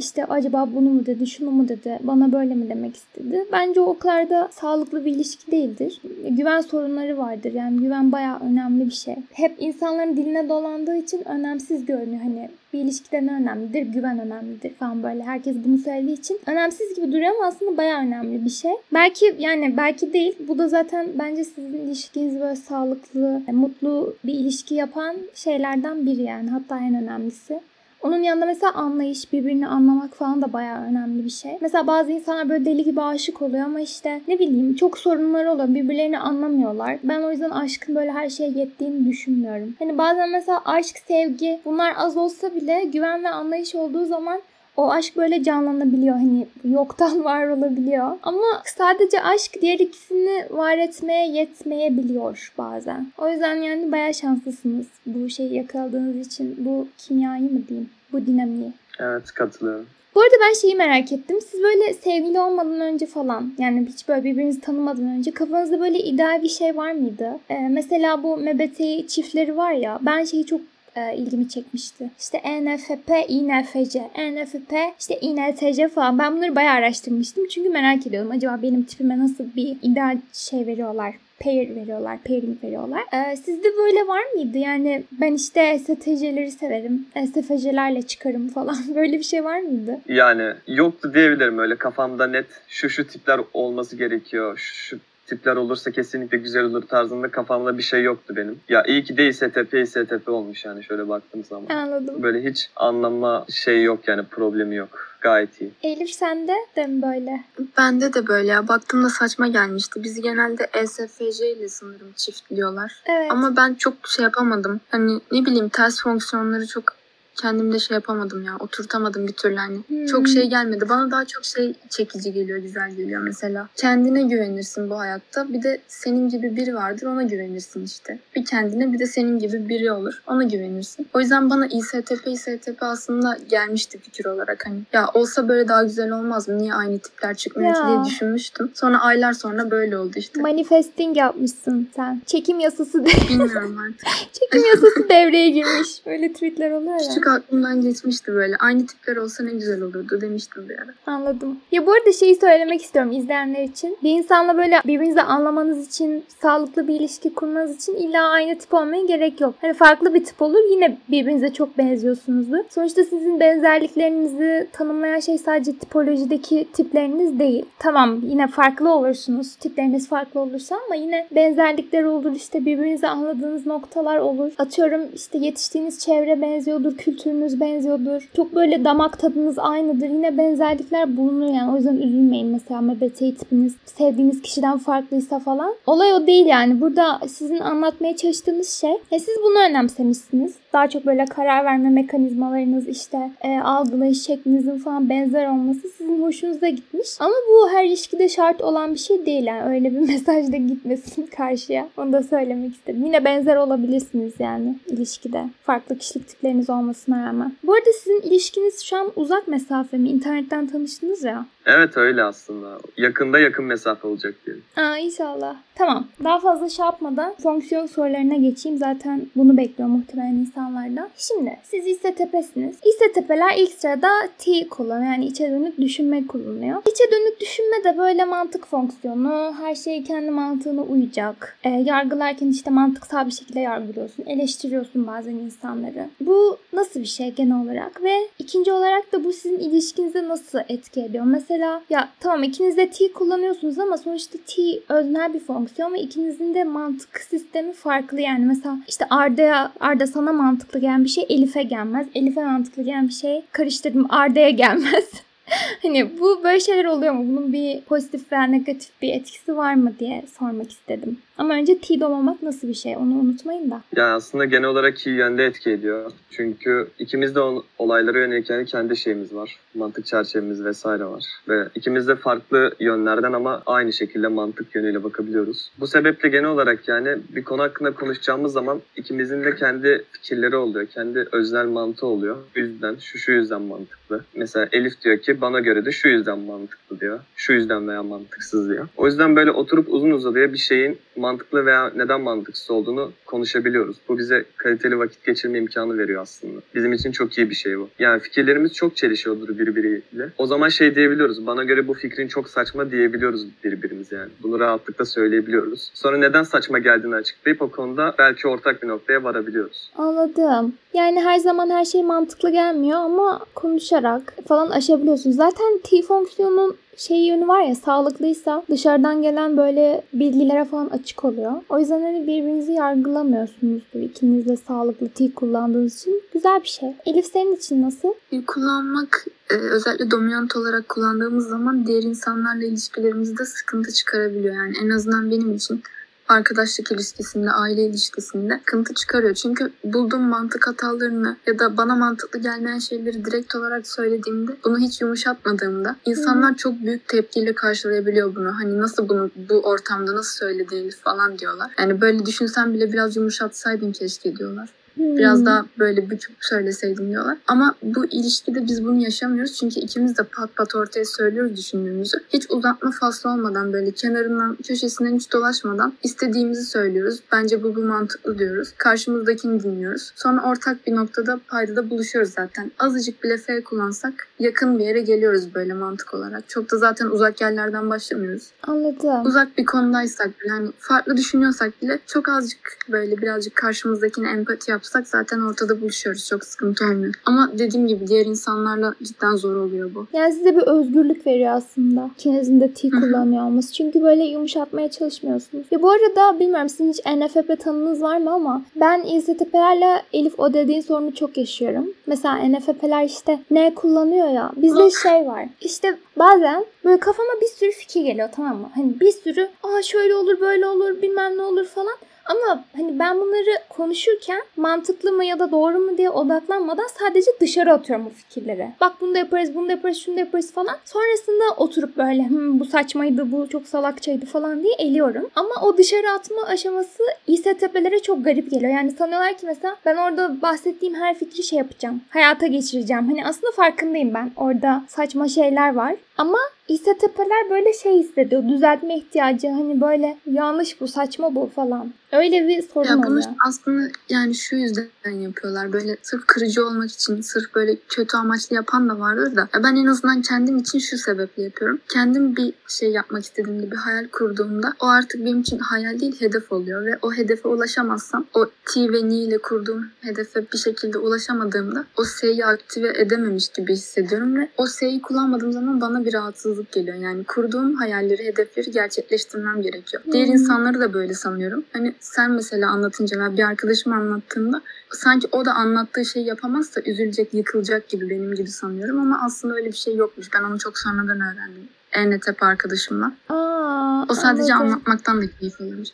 işte acaba bunu mu dedi, şunu mu dedi, bana böyle mi demek istedi? Bence o kadar da sağlıklı bir ilişki değildir. Güven sorunları vardır. Yani güven bayağı önemli bir şey. Hep insanların diline dolandığı için önemsiz görünüyor. Hani bir ilişkide ne önemlidir? Güven önemlidir falan böyle. Herkes bunu söylediği için önemsiz gibi duruyor ama aslında bayağı önemli bir şey. Belki yani belki değil. Bu da zaten bence sizin ilişkinizi böyle sağlıklı, mutlu bir ilişki yapan şeylerden biri yani. Hatta en önemlisi. Onun yanında mesela anlayış, birbirini anlamak falan da bayağı önemli bir şey. Mesela bazı insanlar böyle deli gibi aşık oluyor ama işte ne bileyim çok sorunları oluyor. Birbirlerini anlamıyorlar. Ben o yüzden aşkın böyle her şeye yettiğini düşünmüyorum. Hani bazen mesela aşk, sevgi bunlar az olsa bile güven ve anlayış olduğu zaman o aşk böyle canlanabiliyor hani yoktan var olabiliyor. Ama sadece aşk diğer ikisini var etmeye yetmeyebiliyor bazen. O yüzden yani bayağı şanslısınız bu şeyi yakaladığınız için. Bu kimyayı mı diyeyim? Bu dinamiği. Evet katılıyorum. Bu arada ben şeyi merak ettim. Siz böyle sevgili olmadan önce falan yani hiç böyle birbirinizi tanımadan önce kafanızda böyle ideal bir şey var mıydı? Ee, mesela bu MBTI çiftleri var ya ben şeyi çok e, ilgimi çekmişti. İşte ENFP, INFC, ENFP, işte INTC falan. Ben bunları bayağı araştırmıştım. Çünkü merak ediyordum. Acaba benim tipime nasıl bir ideal şey veriyorlar? pair veriyorlar, pairing veriyorlar. Ee, sizde böyle var mıydı? Yani ben işte STC'leri severim, SFC'lerle çıkarım falan. Böyle bir şey var mıydı? Yani yoktu diyebilirim öyle kafamda net şu şu tipler olması gerekiyor, şu, şu tipler olursa kesinlikle güzel olur tarzında kafamda bir şey yoktu benim. Ya iyi ki de İSTP İSTP olmuş yani şöyle baktığım zaman. Anladım. Böyle hiç anlama şey yok yani problemi yok. Gayet iyi. Elif sende de mi böyle? Bende de böyle ya. Baktığımda saçma gelmişti. Bizi genelde ESFC ile sanırım çiftliyorlar. Evet. Ama ben çok şey yapamadım. Hani ne bileyim ters fonksiyonları çok kendimde şey yapamadım ya. Oturtamadım bir türlü hani. Hmm. Çok şey gelmedi. Bana daha çok şey çekici geliyor, güzel geliyor mesela. Kendine güvenirsin bu hayatta. Bir de senin gibi biri vardır ona güvenirsin işte. Bir kendine bir de senin gibi biri olur. Ona güvenirsin. O yüzden bana İSTP, İSTP aslında gelmişti fikir olarak hani. Ya olsa böyle daha güzel olmaz mı? Niye aynı tipler çıkmıyor ki diye düşünmüştüm. Sonra aylar sonra böyle oldu işte. Manifesting yapmışsın sen. Çekim yasası de Bilmiyorum artık. çekim yasası devreye girmiş. Böyle tweetler oluyor ya. Küçük aklımdan geçmişti böyle. Aynı tipler olsa ne güzel olurdu demiştim bir ara. Anladım. Ya bu arada şeyi söylemek istiyorum izleyenler için. Bir insanla böyle birbirinizi anlamanız için, sağlıklı bir ilişki kurmanız için illa aynı tip olmaya gerek yok. Hani farklı bir tip olur yine birbirinize çok benziyorsunuzdur. Sonuçta sizin benzerliklerinizi tanımlayan şey sadece tipolojideki tipleriniz değil. Tamam yine farklı olursunuz. Tipleriniz farklı olursa ama yine benzerlikler olur. işte birbirinizi anladığınız noktalar olur. Atıyorum işte yetiştiğiniz çevre benziyordur, kültürünüz benziyordur. Çok böyle damak tadınız aynıdır. Yine benzerlikler bulunur yani. O yüzden üzülmeyin mesela MBTI tipiniz sevdiğiniz kişiden farklıysa falan. Olay o değil yani. Burada sizin anlatmaya çalıştığınız şey. Ya siz bunu önemsemişsiniz. Daha çok böyle karar verme mekanizmalarınız işte e, algılayış şeklinizin falan benzer olması sizin hoşunuza gitmiş. Ama bu her ilişkide şart olan bir şey değil yani. Öyle bir mesaj da gitmesin karşıya. Onu da söylemek istedim. Yine benzer olabilirsiniz yani ilişkide. Farklı kişilik tipleriniz olmasına rağmen. Bu arada sizin ilişkiniz şu an uzak mesafe mi? İnternetten tanıştınız ya. Evet öyle aslında. Yakında yakın mesafe olacak diyelim. Aa inşallah. Tamam. Daha fazla şey yapmadan fonksiyon sorularına geçeyim. Zaten bunu bekliyor muhtemelen insanlardan. Şimdi siz İSTP'siniz. İSTP'ler ilk sırada T kullanıyor. Yani içe dönük düşünme kullanıyor. İçe dönük düşünme de böyle mantık fonksiyonu. Her şey kendi mantığına uyacak. E, yargılarken işte mantıksal bir şekilde yargılıyorsun. Eleştiriyorsun bazen insanları. Bu nasıl bir şey genel olarak? Ve ikinci olarak da bu sizin ilişkinize nasıl etki ediyor? Mesela ya tamam ikiniz de T kullanıyorsunuz ama sonuçta T öznel bir fonksiyon ve ikinizin de mantık sistemi farklı. Yani mesela işte Arda'ya Arda sana mantıklı gelen bir şey Elif'e gelmez. Elif'e mantıklı gelen bir şey karıştırdım Arda'ya gelmez. hani bu böyle şeyler oluyor mu? Bunun bir pozitif veya negatif bir etkisi var mı diye sormak istedim. Ama önce T-dom olmak nasıl bir şey onu unutmayın da. Ya aslında genel olarak iyi yönde etki ediyor. Çünkü ikimiz de olaylara yönelik yani kendi şeyimiz var. Mantık çerçevemiz vesaire var. Ve ikimiz de farklı yönlerden ama aynı şekilde mantık yönüyle bakabiliyoruz. Bu sebeple genel olarak yani bir konu hakkında konuşacağımız zaman ikimizin de kendi fikirleri oluyor. Kendi öznel mantığı oluyor. Bu yüzden şu şu yüzden mantıklı. Mesela Elif diyor ki bana göre de şu yüzden mantıklı diyor. Şu yüzden veya mantıksız diyor. O yüzden böyle oturup uzun uzadıya bir şeyin mantıklı veya neden mantıksız olduğunu konuşabiliyoruz. Bu bize kaliteli vakit geçirme imkanı veriyor aslında. Bizim için çok iyi bir şey bu. Yani fikirlerimiz çok çelişiyordur birbiriyle. O zaman şey diyebiliyoruz. Bana göre bu fikrin çok saçma diyebiliyoruz birbirimize yani. Bunu rahatlıkla söyleyebiliyoruz. Sonra neden saçma geldiğini açıklayıp o konuda belki ortak bir noktaya varabiliyoruz. Anladım. Yani her zaman her şey mantıklı gelmiyor ama konuşarak falan aşabiliyorsunuz. Zaten T fonksiyonun şey yönü var ya sağlıklıysa dışarıdan gelen böyle bilgilere falan açık oluyor. O yüzden hani birbirinizi yargılamıyorsunuzdur. İkiniz de sağlıklı T kullandığınız için güzel bir şey. Elif senin için nasıl? Kullanmak e, özellikle dominant olarak kullandığımız zaman diğer insanlarla ilişkilerimizde sıkıntı çıkarabiliyor. Yani en azından benim için arkadaşlık ilişkisinde, aile ilişkisinde sıkıntı çıkarıyor. Çünkü bulduğum mantık hatalarını ya da bana mantıklı gelmeyen şeyleri direkt olarak söylediğimde bunu hiç yumuşatmadığımda insanlar çok büyük tepkiyle karşılayabiliyor bunu. Hani nasıl bunu bu ortamda nasıl söylediğini falan diyorlar. Yani böyle düşünsen bile biraz yumuşatsaydın keşke diyorlar. Biraz hmm. daha böyle büküp söyleseydim diyorlar. Ama bu ilişkide biz bunu yaşamıyoruz. Çünkü ikimiz de pat pat ortaya söylüyoruz düşündüğümüzü. Hiç uzatma faslı olmadan böyle kenarından köşesinden hiç dolaşmadan istediğimizi söylüyoruz. Bence bu bu mantıklı diyoruz. Karşımızdakini dinliyoruz. Sonra ortak bir noktada paydada buluşuyoruz zaten. Azıcık bile F kullansak yakın bir yere geliyoruz böyle mantık olarak. Çok da zaten uzak yerlerden başlamıyoruz. Anladım. Uzak bir konudaysak bile hani farklı düşünüyorsak bile çok azıcık böyle birazcık karşımızdakine empati yapsak yapsak zaten ortada buluşuyoruz. Çok sıkıntı olmuyor. Ama dediğim gibi diğer insanlarla cidden zor oluyor bu. Yani size bir özgürlük veriyor aslında. İkinizin de T kullanıyor olması. Çünkü böyle yumuşatmaya çalışmıyorsunuz. Ya bu arada bilmiyorum sizin hiç NFP tanınız var mı ama ben İZTP'lerle Elif o dediğin sorunu çok yaşıyorum. Mesela NFP'ler işte ne kullanıyor ya. Bizde şey var. İşte bazen böyle kafama bir sürü fikir geliyor tamam mı? Hani bir sürü aa şöyle olur böyle olur bilmem ne olur falan. Ama hani ben bunları konuşurken mantıklı mı ya da doğru mu diye odaklanmadan sadece dışarı atıyorum bu fikirleri. Bak bunu da yaparız, bunu da yaparız, şunu da yaparız falan. Sonrasında oturup böyle bu saçmaydı, bu çok salakçaydı falan diye eliyorum. Ama o dışarı atma aşaması İSTP'lere çok garip geliyor. Yani sanıyorlar ki mesela ben orada bahsettiğim her fikri şey yapacağım. Hayata geçireceğim. Hani aslında farkındayım ben. Orada saçma şeyler var. Ama İSTP'ler böyle şey hissediyor. Düzeltme ihtiyacı. Hani böyle yanlış bu, saçma bu falan. Öyle bir sorun ya bunu oluyor. aslında yani şu yüzden yapıyorlar. Böyle sırf kırıcı olmak için, sırf böyle kötü amaçlı yapan da vardır da. Ya ben en azından kendim için şu sebeple yapıyorum. Kendim bir şey yapmak istediğimde, bir hayal kurduğumda o artık benim için hayal değil hedef oluyor ve o hedefe ulaşamazsam o T ve N ile kurduğum hedefe bir şekilde ulaşamadığımda o S'yi aktive edememiş gibi hissediyorum ve o S'yi kullanmadığım zaman bana bir rahatsızlık geliyor. Yani kurduğum hayalleri, hedefleri gerçekleştirmem gerekiyor. Hmm. Diğer insanları da böyle sanıyorum. Hani sen mesela anlatınca veya bir arkadaşım anlattığında sanki o da anlattığı şeyi yapamazsa üzülecek, yıkılacak gibi benim gibi sanıyorum ama aslında öyle bir şey yokmuş. Ben onu çok sonradan öğrendim. ENTP arkadaşımla. Aa, o sadece anladım. anlatmaktan da keyif alıyormuş.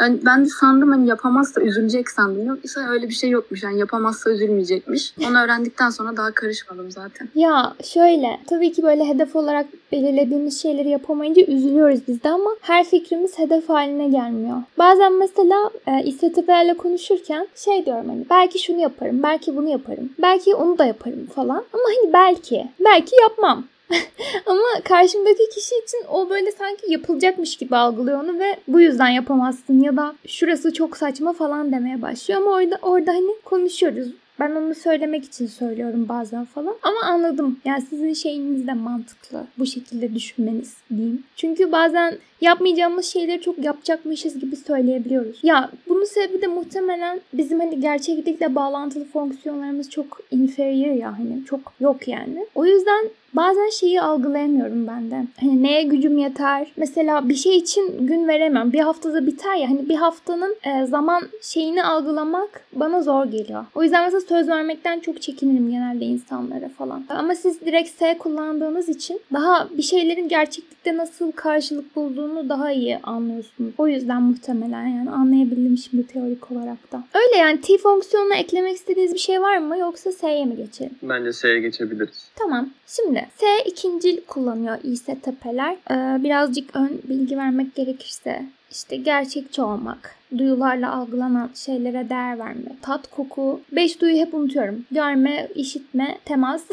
Yani ben de sandım hani yapamazsa üzülecek sandım. Yoksa öyle bir şey yokmuş. Yani yapamazsa üzülmeyecekmiş. Onu öğrendikten sonra daha karışmadım zaten. Ya şöyle tabii ki böyle hedef olarak belirlediğimiz şeyleri yapamayınca üzülüyoruz biz de ama her fikrimiz hedef haline gelmiyor. Bazen mesela e, İSTP'lerle konuşurken şey diyorum hani belki şunu yaparım, belki bunu yaparım, belki onu da yaparım falan. Ama hani belki, belki yapmam. Ama karşımdaki kişi için o böyle sanki yapılacakmış gibi algılıyor onu ve bu yüzden yapamazsın ya da şurası çok saçma falan demeye başlıyor ama orada orada hani konuşuyoruz. Ben onu söylemek için söylüyorum bazen falan. Ama anladım. Yani sizin şeyiniz de mantıklı. Bu şekilde düşünmeniz diyeyim. Çünkü bazen yapmayacağımız şeyleri çok yapacakmışız gibi söyleyebiliyoruz. Ya bunu Bunun sebebi de muhtemelen bizim hani gerçeklikle bağlantılı fonksiyonlarımız çok inferior ya hani çok yok yani. O yüzden Bazen şeyi algılayamıyorum ben de. Hani neye gücüm yeter? Mesela bir şey için gün veremem. Bir haftada biter ya. Hani bir haftanın e, zaman şeyini algılamak bana zor geliyor. O yüzden mesela söz vermekten çok çekinirim genelde insanlara falan. Ama siz direkt S kullandığınız için daha bir şeylerin gerçeklikte nasıl karşılık bulduğunu daha iyi anlıyorsunuz. O yüzden muhtemelen yani anlayabildim şimdi teorik olarak da. Öyle yani T fonksiyonuna eklemek istediğiniz bir şey var mı yoksa S'ye mi geçelim? Bence S'ye geçebiliriz. Tamam. Şimdi S ikincil kullanıyor İSTP'ler. Ee, birazcık ön bilgi vermek gerekirse işte gerçekçi olmak, duyularla algılanan şeylere değer verme, tat, koku, beş duyu hep unutuyorum. Görme, işitme, temas.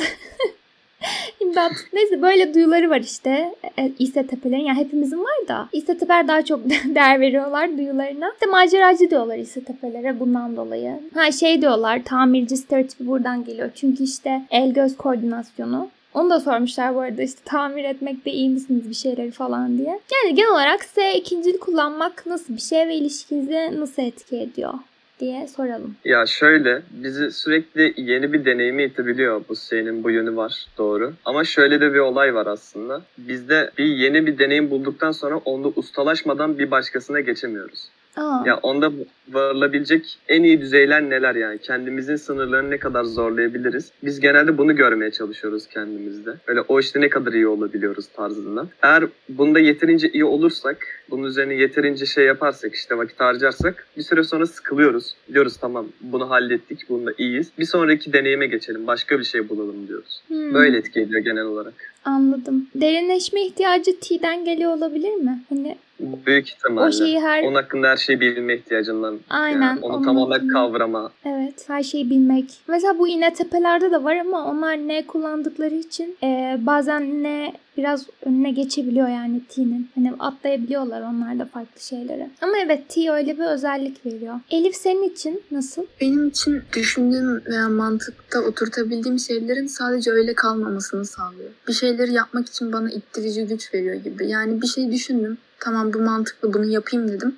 İmdat. Neyse böyle duyuları var işte e, İSTP'lerin. Yani hepimizin var da İSTP'ler daha çok değer veriyorlar duyularına. İşte maceracı diyorlar İSTP'lere bundan dolayı. Ha şey diyorlar tamirci stereotipi buradan geliyor. Çünkü işte el göz koordinasyonu onu da sormuşlar bu arada işte tamir etmekte iyi misiniz bir şeyleri falan diye. Yani genel olarak size ikincil kullanmak nasıl bir şey ve ilişkinizi nasıl etki ediyor? diye soralım. Ya şöyle bizi sürekli yeni bir deneyimi itebiliyor bu şeyin bu yönü var doğru. Ama şöyle de bir olay var aslında. Bizde bir yeni bir deneyim bulduktan sonra onda ustalaşmadan bir başkasına geçemiyoruz. Aa. Ya onda varılabilecek en iyi düzeyler neler yani? Kendimizin sınırlarını ne kadar zorlayabiliriz? Biz genelde bunu görmeye çalışıyoruz kendimizde. Öyle o işte ne kadar iyi olabiliyoruz tarzında. Eğer bunda yeterince iyi olursak, bunun üzerine yeterince şey yaparsak, işte vakit harcarsak bir süre sonra sıkılıyoruz. Diyoruz tamam bunu hallettik, bunda iyiyiz. Bir sonraki deneyime geçelim, başka bir şey bulalım diyoruz. Hmm. Böyle etki ediyor genel olarak. Anladım. Derinleşme ihtiyacı T'den geliyor olabilir mi? Hani Büyük ihtimalle. O şeyi her... Onun hakkında her şeyi bilme ihtiyacından. Aynen. Yani onu tamamen kavrama. Evet. Her şeyi bilmek. Mesela bu iğne tepelerde de var ama onlar ne kullandıkları için e, bazen ne biraz önüne geçebiliyor yani T'nin. Hani atlayabiliyorlar onlar da farklı şeylere. Ama evet T öyle bir özellik veriyor. Elif senin için nasıl? Benim için düşündüğüm veya mantıkta oturtabildiğim şeylerin sadece öyle kalmamasını sağlıyor. Bir şeyleri yapmak için bana ittirici güç veriyor gibi. Yani bir şey düşündüm. Tamam bu mantıklı bunu yapayım dedim.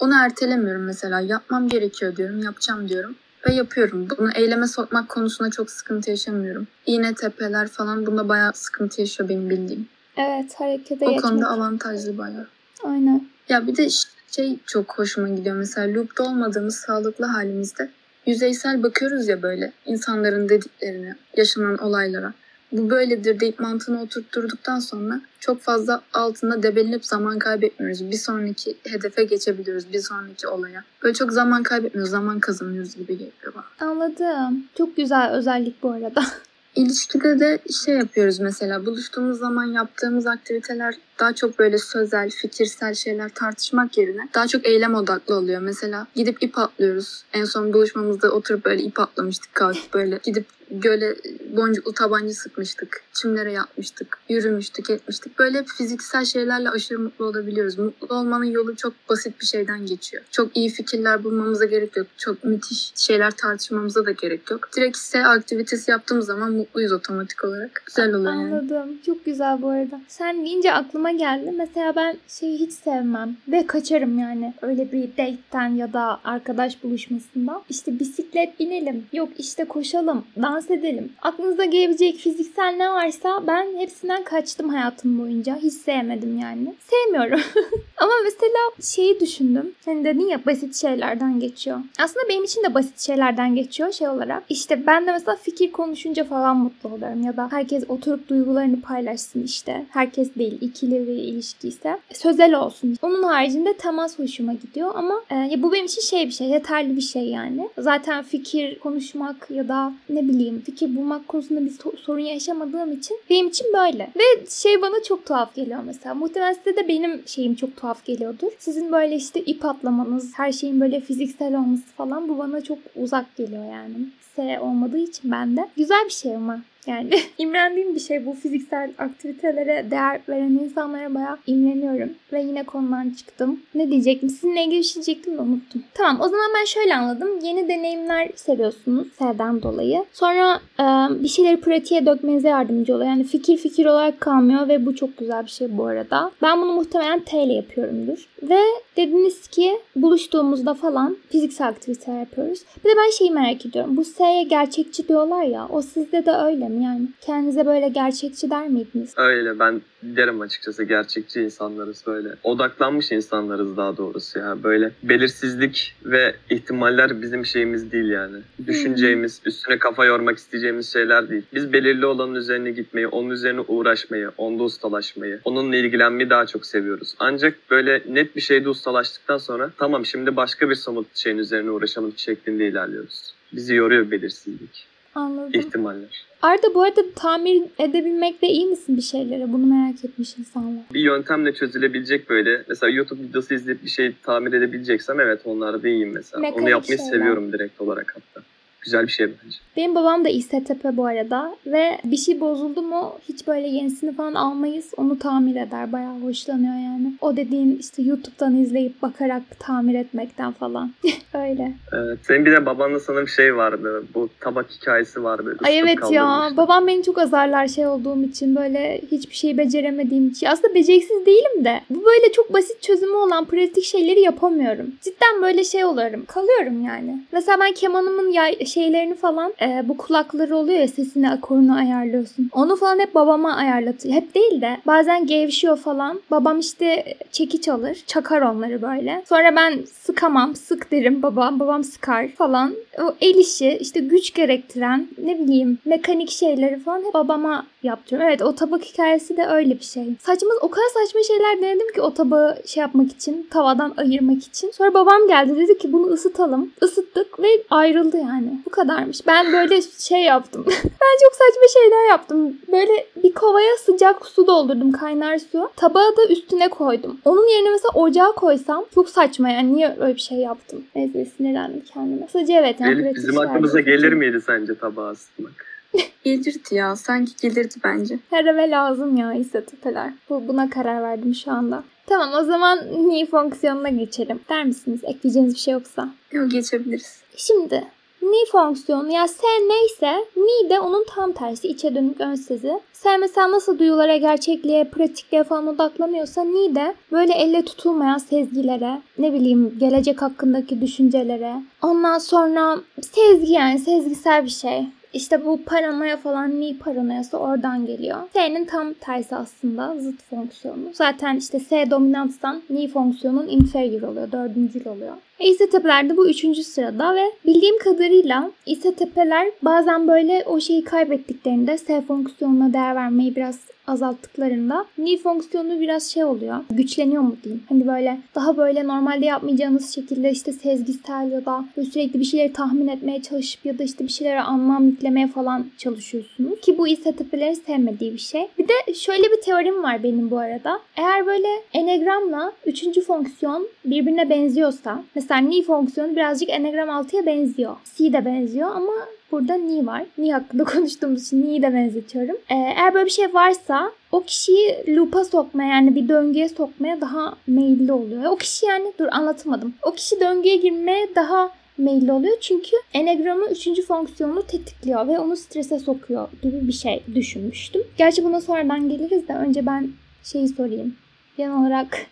Onu ertelemiyorum mesela. Yapmam gerekiyor diyorum. Yapacağım diyorum ve yapıyorum. Bunu eyleme sokmak konusunda çok sıkıntı yaşamıyorum. İğne tepeler falan bunda bayağı sıkıntı yaşıyor benim bildiğim. Evet harekete o geçmek. O konuda avantajlı bayağı. Aynen. Ya bir de şey çok hoşuma gidiyor. Mesela loop'ta olmadığımız sağlıklı halimizde yüzeysel bakıyoruz ya böyle insanların dediklerine, yaşanan olaylara bu böyledir deyip mantığını oturtturduktan sonra çok fazla altında debelenip zaman kaybetmiyoruz. Bir sonraki hedefe geçebiliyoruz. Bir sonraki olaya. Böyle çok zaman kaybetmiyoruz. Zaman kazanıyoruz gibi geliyor bana. Anladım. Çok güzel özellik bu arada. İlişkide de şey yapıyoruz mesela buluştuğumuz zaman yaptığımız aktiviteler daha çok böyle sözel, fikirsel şeyler tartışmak yerine daha çok eylem odaklı oluyor. Mesela gidip ip atlıyoruz. En son buluşmamızda oturup böyle ip atlamıştık kalkıp böyle gidip göle boncuklu tabanca sıkmıştık. Çimlere yatmıştık. Yürümüştük, etmiştik. Böyle fiziksel şeylerle aşırı mutlu olabiliyoruz. Mutlu olmanın yolu çok basit bir şeyden geçiyor. Çok iyi fikirler bulmamıza gerek yok. Çok müthiş şeyler tartışmamıza da gerek yok. Direkt ise aktivitesi yaptığımız zaman mutluyuz otomatik olarak. Güzel oluyor yani. Anladım. Çok güzel bu arada. Sen deyince aklıma geldi. Mesela ben şeyi hiç sevmem. Ve kaçarım yani. Öyle bir date'ten ya da arkadaş buluşmasından. İşte bisiklet binelim. Yok işte koşalım. Dans edelim. Aklınıza gelebilecek fiziksel ne varsa ben hepsinden kaçtım hayatım boyunca. Hiç sevmedim yani. Sevmiyorum. Ama mesela şeyi düşündüm. Hani dedin ya basit şeylerden geçiyor. Aslında benim için de basit şeylerden geçiyor şey olarak. İşte ben de mesela fikir konuşunca falan mutlu oluyorum. Ya da herkes oturup duygularını paylaşsın işte. Herkes değil ikili bir ilişki ise. Sözel olsun. Onun haricinde temas hoşuma gidiyor ama e, ya bu benim için şey bir şey. Yeterli bir şey yani. Zaten fikir konuşmak ya da ne bileyim fikir bulmak konusunda bir sorun yaşamadığım için benim için böyle. Ve şey bana çok tuhaf geliyor mesela. Muhtemelen size de benim şeyim çok tuhaf geliyordur. Sizin böyle işte ip atlamanız, her şeyin böyle fiziksel olması falan bu bana çok uzak geliyor yani. S olmadığı için bende. Güzel bir şey ama. Yani imrendiğim bir şey bu fiziksel aktivitelere değer veren insanlara bayağı imreniyorum. Ve yine konudan çıktım. Ne diyecektim? Sizinle ilgili bir şey diyecektim de unuttum. Tamam o zaman ben şöyle anladım. Yeni deneyimler seviyorsunuz sevden dolayı. Sonra e, bir şeyleri pratiğe dökmenize yardımcı oluyor. Yani fikir fikir olarak kalmıyor ve bu çok güzel bir şey bu arada. Ben bunu muhtemelen T ile yapıyorumdur. Ve dediniz ki buluştuğumuzda falan fiziksel aktiviteler yapıyoruz. Bir de ben şeyi merak ediyorum. Bu S'ye gerçekçi diyorlar ya. O sizde de öyle mi? Yani kendinize böyle gerçekçi der miydiniz? Öyle ben derim açıkçası gerçekçi insanlarız böyle. Odaklanmış insanlarız daha doğrusu ya. Böyle belirsizlik ve ihtimaller bizim şeyimiz değil yani. Düşüneceğimiz, üstüne kafa yormak isteyeceğimiz şeyler değil. Biz belirli olanın üzerine gitmeyi, onun üzerine uğraşmayı, onda ustalaşmayı, onunla ilgilenmeyi daha çok seviyoruz. Ancak böyle net bir şeyde ustalaştıktan sonra tamam şimdi başka bir somut şeyin üzerine uğraşalım şeklinde ilerliyoruz. Bizi yoruyor belirsizlik, Anladım. ihtimaller. Arda bu arada tamir edebilmekte iyi misin bir şeylere? Bunu merak etmiş insanlar. bir yöntemle çözülebilecek böyle mesela YouTube videosu izleyip bir şey tamir edebileceksem evet onlarda iyiyim mesela. Mekanik Onu yapmayı şeyler. seviyorum direkt olarak hatta. Güzel bir şey bence. Benim babam da İSTP bu arada ve bir şey bozuldu mu hiç böyle yenisini falan almayız. Onu tamir eder. Bayağı hoşlanıyor yani. O dediğin işte YouTube'dan izleyip bakarak tamir etmekten falan. Öyle. Evet. Senin bir de babanla sanırım şey vardı. Bu tabak hikayesi vardı. Ay evet ya. Babam beni çok azarlar şey olduğum için böyle hiçbir şey beceremediğim için. Aslında beceriksiz değilim de bu böyle çok basit çözümü olan pratik şeyleri yapamıyorum. Cidden böyle şey oluyorum. Kalıyorum yani. Mesela ben kemanımın yay şeylerini falan e, bu kulakları oluyor ya sesini akorunu ayarlıyorsun. Onu falan hep babama ayarlatıyor. Hep değil de bazen gevşiyor falan. Babam işte çekiç alır. Çakar onları böyle. Sonra ben sıkamam. Sık derim babam. Babam sıkar falan. O el işi işte güç gerektiren ne bileyim mekanik şeyleri falan hep babama yaptırıyorum. Evet o tabak hikayesi de öyle bir şey. Saçma o kadar saçma şeyler denedim ki o tabağı şey yapmak için tavadan ayırmak için. Sonra babam geldi dedi ki bunu ısıtalım. Isıttık ve ayrıldı yani. Bu kadarmış. Ben böyle şey yaptım. ben çok saçma şeyler yaptım. Böyle bir kovaya sıcak su doldurdum kaynar su. Tabağı da üstüne koydum. Onun yerine mesela ocağa koysam çok saçma yani niye öyle bir şey yaptım? Neyse sinirlendim kendime. Sadece evet yani pratik bizim aklımıza gelir miydi sence tabağı ısıtmak? Gelirdi ya. Sanki gelirdi bence. Her eve lazım ya istatistikler. Bu, buna karar verdim şu anda. Tamam o zaman ni fonksiyonuna geçelim. Der misiniz? Ekleyeceğiniz bir şey yoksa. Yok geçebiliriz. Şimdi ni fonksiyonu ya S neyse ni de onun tam tersi içe dönük ön sezi. S mesela nasıl duyulara, gerçekliğe, pratikliğe falan odaklanıyorsa ni de böyle elle tutulmayan sezgilere, ne bileyim gelecek hakkındaki düşüncelere. Ondan sonra sezgi yani sezgisel bir şey. İşte bu paranoya falan ni paranoyası oradan geliyor. S'nin tam tersi aslında zıt fonksiyonu. Zaten işte S dominanstan ni fonksiyonun inferior oluyor, dördüncül oluyor. E, İSTP'ler de bu üçüncü sırada ve bildiğim kadarıyla İSTP'ler bazen böyle o şeyi kaybettiklerinde S fonksiyonuna değer vermeyi biraz azalttıklarında ni fonksiyonu biraz şey oluyor. Güçleniyor mu diyeyim. Hani böyle daha böyle normalde yapmayacağınız şekilde işte sezgisel ya da sürekli bir şeyleri tahmin etmeye çalışıp ya da işte bir şeylere anlam yüklemeye falan çalışıyorsunuz. Ki bu İSTP'lerin sevmediği bir şey. Bir de şöyle bir teorim var benim bu arada. Eğer böyle enegramla üçüncü fonksiyon birbirine benziyorsa mesela ni fonksiyonu birazcık enegram 6'ya benziyor. C de benziyor ama burada ni var. Ni hakkında konuştuğumuz için ni'yi de benzetiyorum. Ee, eğer böyle bir şey varsa o kişiyi loop'a sokmaya yani bir döngüye sokmaya daha meyilli oluyor. O kişi yani dur anlatamadım. O kişi döngüye girmeye daha meyilli oluyor. Çünkü enegramın üçüncü fonksiyonunu tetikliyor ve onu strese sokuyor gibi bir şey düşünmüştüm. Gerçi buna sonradan geliriz de önce ben şeyi sorayım. Genel olarak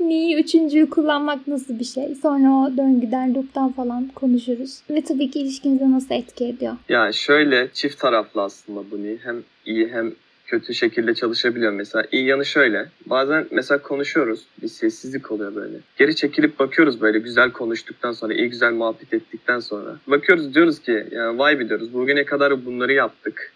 Ni'yi üçüncüyü kullanmak nasıl bir şey? Sonra o döngüden, loop'tan falan konuşuruz. Ve tabii ki ilişkinize nasıl etki ediyor? Yani şöyle çift taraflı aslında bu ni. Hem iyi hem kötü şekilde çalışabiliyor mesela. İyi yanı şöyle. Bazen mesela konuşuyoruz. Bir sessizlik oluyor böyle. Geri çekilip bakıyoruz böyle güzel konuştuktan sonra, iyi güzel muhabbet ettikten sonra. Bakıyoruz diyoruz ki yani vay be diyoruz. Bugüne kadar bunları yaptık.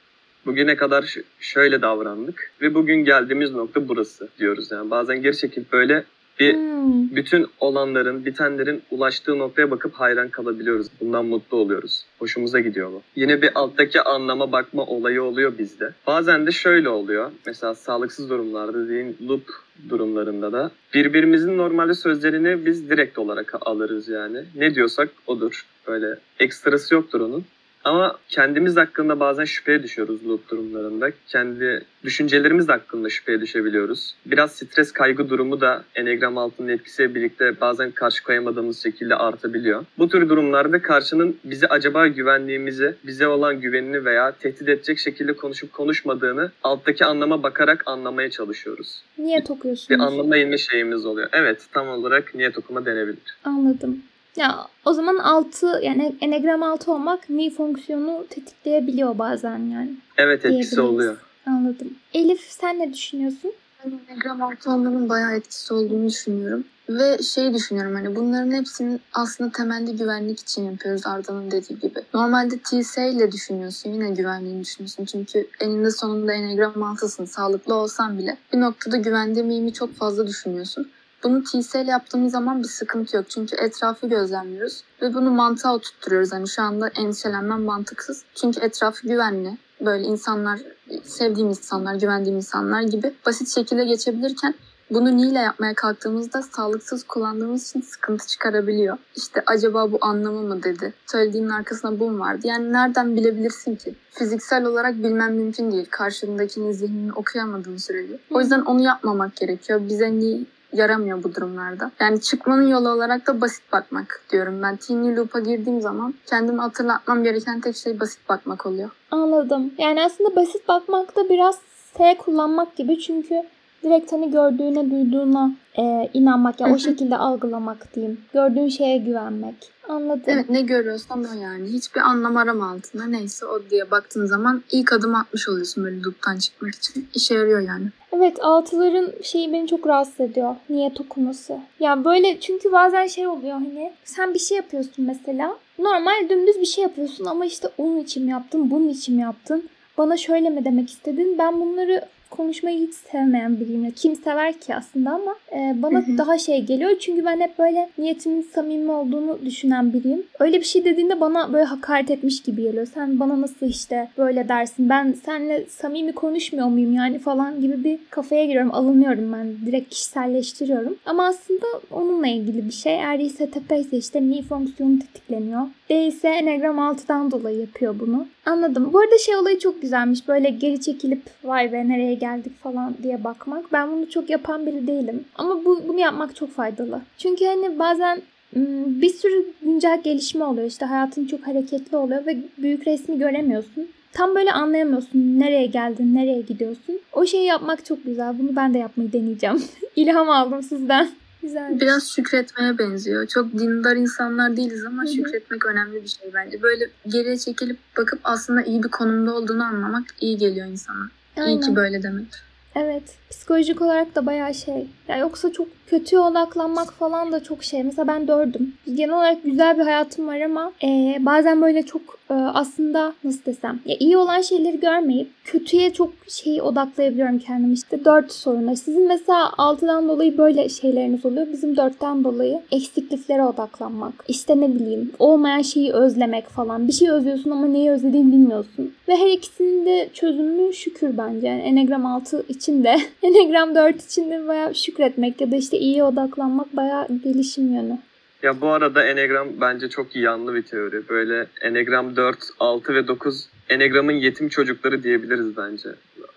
Bugüne kadar şöyle davrandık ve bugün geldiğimiz nokta burası diyoruz yani. Bazen geri çekip böyle bir Hmm. bütün olanların, bitenlerin ulaştığı noktaya bakıp hayran kalabiliyoruz. Bundan mutlu oluyoruz. Hoşumuza gidiyor bu. Yine bir alttaki anlama bakma olayı oluyor bizde. Bazen de şöyle oluyor. Mesela sağlıksız durumlarda dediğin loop durumlarında da birbirimizin normalde sözlerini biz direkt olarak alırız yani. Ne diyorsak odur. Böyle ekstrası yoktur onun. Ama kendimiz hakkında bazen şüpheye düşüyoruz loop durumlarında. Kendi düşüncelerimiz hakkında şüpheye düşebiliyoruz. Biraz stres kaygı durumu da Enneagram altının etkisiyle birlikte bazen karşı koyamadığımız şekilde artabiliyor. Bu tür durumlarda karşının bize acaba güvendiğimizi, bize olan güvenini veya tehdit edecek şekilde konuşup konuşmadığını alttaki anlama bakarak anlamaya çalışıyoruz. Niyet okuyorsunuz. Bir anlama inme şeyimiz oluyor. Evet tam olarak niyet okuma denebilir. Anladım. Ya o zaman 6 yani Enneagram 6 olmak ni fonksiyonu tetikleyebiliyor bazen yani. Evet etkisi oluyor. Anladım. Elif sen ne düşünüyorsun? Ben Enneagram altı olmanın bayağı etkisi olduğunu düşünüyorum. Ve şey düşünüyorum hani bunların hepsinin aslında temelde güvenlik için yapıyoruz Arda'nın dediği gibi. Normalde TS ile düşünüyorsun yine güvenliğini düşünüyorsun. Çünkü eninde sonunda Enneagram altısın sağlıklı olsan bile bir noktada güvende miyimi çok fazla düşünüyorsun. Bunu ile yaptığımız zaman bir sıkıntı yok. Çünkü etrafı gözlemliyoruz ve bunu mantığa oturtturuyoruz. Hani şu anda endişelenmem mantıksız. Çünkü etrafı güvenli. Böyle insanlar, sevdiğim insanlar, güvendiğim insanlar gibi basit şekilde geçebilirken bunu niyle yapmaya kalktığımızda sağlıksız kullandığımız için sıkıntı çıkarabiliyor. İşte acaba bu anlamı mı dedi. Söylediğinin arkasında bu mu vardı? Yani nereden bilebilirsin ki? Fiziksel olarak bilmem mümkün değil. Karşındakinin zihnini okuyamadığın sürece. O yüzden onu yapmamak gerekiyor. Bize niye yaramıyor bu durumlarda. Yani çıkmanın yolu olarak da basit bakmak diyorum ben. Teeny Loop'a girdiğim zaman kendimi hatırlatmam gereken tek şey basit bakmak oluyor. Anladım. Yani aslında basit bakmak da biraz S kullanmak gibi çünkü direkt hani gördüğüne duyduğuna e, inanmak ya Hı o şekilde algılamak diyeyim. Gördüğün şeye güvenmek. Anladım. Evet ne görüyorsan o yani. Hiçbir anlam arama altında. Neyse o diye baktığın zaman ilk adım atmış oluyorsun böyle loop'tan çıkmak için. İşe yarıyor yani. Evet altıların şeyi beni çok rahatsız ediyor. Niyet okuması. Ya böyle çünkü bazen şey oluyor hani sen bir şey yapıyorsun mesela. Normal dümdüz bir şey yapıyorsun ama işte onun için mi yaptın, bunun için mi yaptın? Bana şöyle mi demek istedin? Ben bunları konuşmayı hiç sevmeyen biriyim. Ya Kim sever ki aslında ama e, bana Hı hı. daha şey geliyor. Çünkü ben hep böyle niyetimin samimi olduğunu düşünen biriyim. Öyle bir şey dediğinde bana böyle hakaret etmiş gibi geliyor. Sen bana nasıl işte böyle dersin? Ben seninle samimi konuşmuyor muyum yani falan gibi bir kafaya giriyorum. Alınıyorum ben. Direkt kişiselleştiriyorum. Ama aslında onunla ilgili bir şey. Eğer ISTP ise işte ni fonksiyonu tetikleniyor. D ise Enneagram 6'dan dolayı yapıyor bunu. Anladım. Bu arada şey olayı çok güzelmiş. Böyle geri çekilip vay be nereye geldik falan diye bakmak. Ben bunu çok yapan biri değilim. Ama bu, bunu yapmak çok faydalı. Çünkü hani bazen ım, bir sürü güncel gelişme oluyor. İşte hayatın çok hareketli oluyor ve büyük resmi göremiyorsun. Tam böyle anlayamıyorsun nereye geldin, nereye gidiyorsun. O şeyi yapmak çok güzel. Bunu ben de yapmayı deneyeceğim. İlham aldım sizden. Güzel. Biraz şükretmeye benziyor. Çok dindar insanlar değiliz ama Hı hı. şükretmek önemli bir şey bence. Böyle geriye çekilip bakıp aslında iyi bir konumda olduğunu anlamak iyi geliyor insana. İyi Aynen. ki böyle demek. Evet. Psikolojik olarak da bayağı şey. Ya yoksa çok kötüye odaklanmak falan da çok şey. Mesela ben dördüm. Genel olarak güzel bir hayatım var ama e, bazen böyle çok aslında nasıl desem ya iyi olan şeyleri görmeyip kötüye çok şeyi odaklayabiliyorum kendimi. İşte dört soruna. Sizin mesela altıdan dolayı böyle şeyleriniz oluyor. Bizim dörtten dolayı eksikliklere odaklanmak. İşte ne bileyim olmayan şeyi özlemek falan. Bir şey özlüyorsun ama neyi özlediğini bilmiyorsun. Ve her ikisinin de çözümü şükür bence. Yani Enneagram 6 için de Enneagram 4 için de bayağı şükretmek ya da işte iyiye odaklanmak bayağı gelişim yönü. Ya bu arada Enneagram bence çok yanlı bir teori. Böyle Enneagram 4, 6 ve 9 Enneagram'ın yetim çocukları diyebiliriz bence.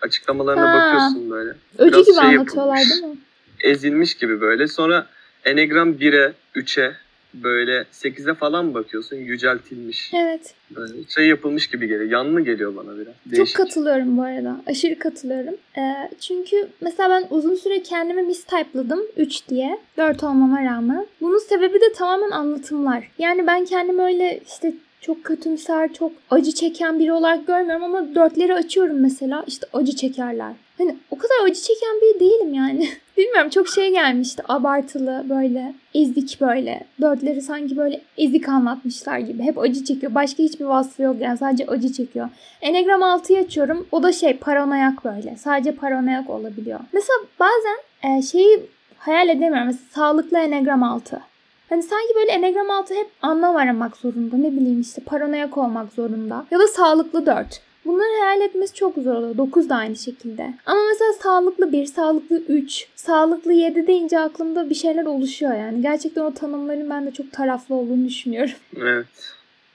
Açıklamalarına Ha. bakıyorsun böyle. Öcü Biraz gibi şey anlatıyorlar yapılmış. değil mi? Ezilmiş gibi böyle. Sonra Enneagram 1'e, 3'e böyle 8'e falan bakıyorsun yüceltilmiş. Evet. Böyle şey yapılmış gibi geliyor. Yanlı geliyor bana biraz. Çok Değişik. katılıyorum bu arada. Aşırı katılıyorum. Ee, çünkü mesela ben uzun süre kendimi mistype'ladım 3 diye. 4 olmama rağmen. Bunun sebebi de tamamen anlatımlar. Yani ben kendimi öyle işte çok kötümser, çok acı çeken biri olarak görmüyorum ama dörtleri açıyorum mesela işte acı çekerler. Hani o kadar acı çeken biri değilim yani. Bilmiyorum çok şey gelmişti abartılı böyle ezik böyle. Dörtleri sanki böyle ezik anlatmışlar gibi. Hep acı çekiyor. Başka hiçbir vasfı yok yani sadece acı çekiyor. Enneagram 6'yı açıyorum. O da şey paranoyak böyle. Sadece paranoyak olabiliyor. Mesela bazen e, şeyi hayal edemiyorum. Mesela sağlıklı Enneagram 6. Hani sanki böyle Enneagram 6 hep anlam aramak zorunda. Ne bileyim işte paranoyak olmak zorunda. Ya da sağlıklı 4. Bunları hayal etmesi çok zor oluyor. 9 da aynı şekilde. Ama mesela sağlıklı 1, sağlıklı 3, sağlıklı 7 deyince aklımda bir şeyler oluşuyor yani. Gerçekten o tanımların ben de çok taraflı olduğunu düşünüyorum. Evet.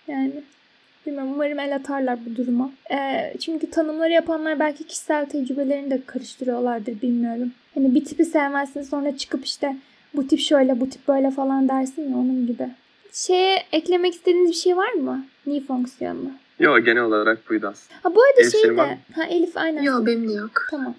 Yani Bilmiyorum umarım el atarlar bu duruma. Ee, çünkü tanımları yapanlar belki kişisel tecrübelerini de karıştırıyorlardır bilmiyorum. Hani bir tipi sevmezsin sonra çıkıp işte bu tip şöyle bu tip böyle falan dersin ya onun gibi. Şeye eklemek istediğiniz bir şey var mı? Ni fonksiyonuna. Yok genel olarak buydu aslında. Ha bu arada Elif şey de. Ha Elif aynen. Yok benim de yok. Tamam.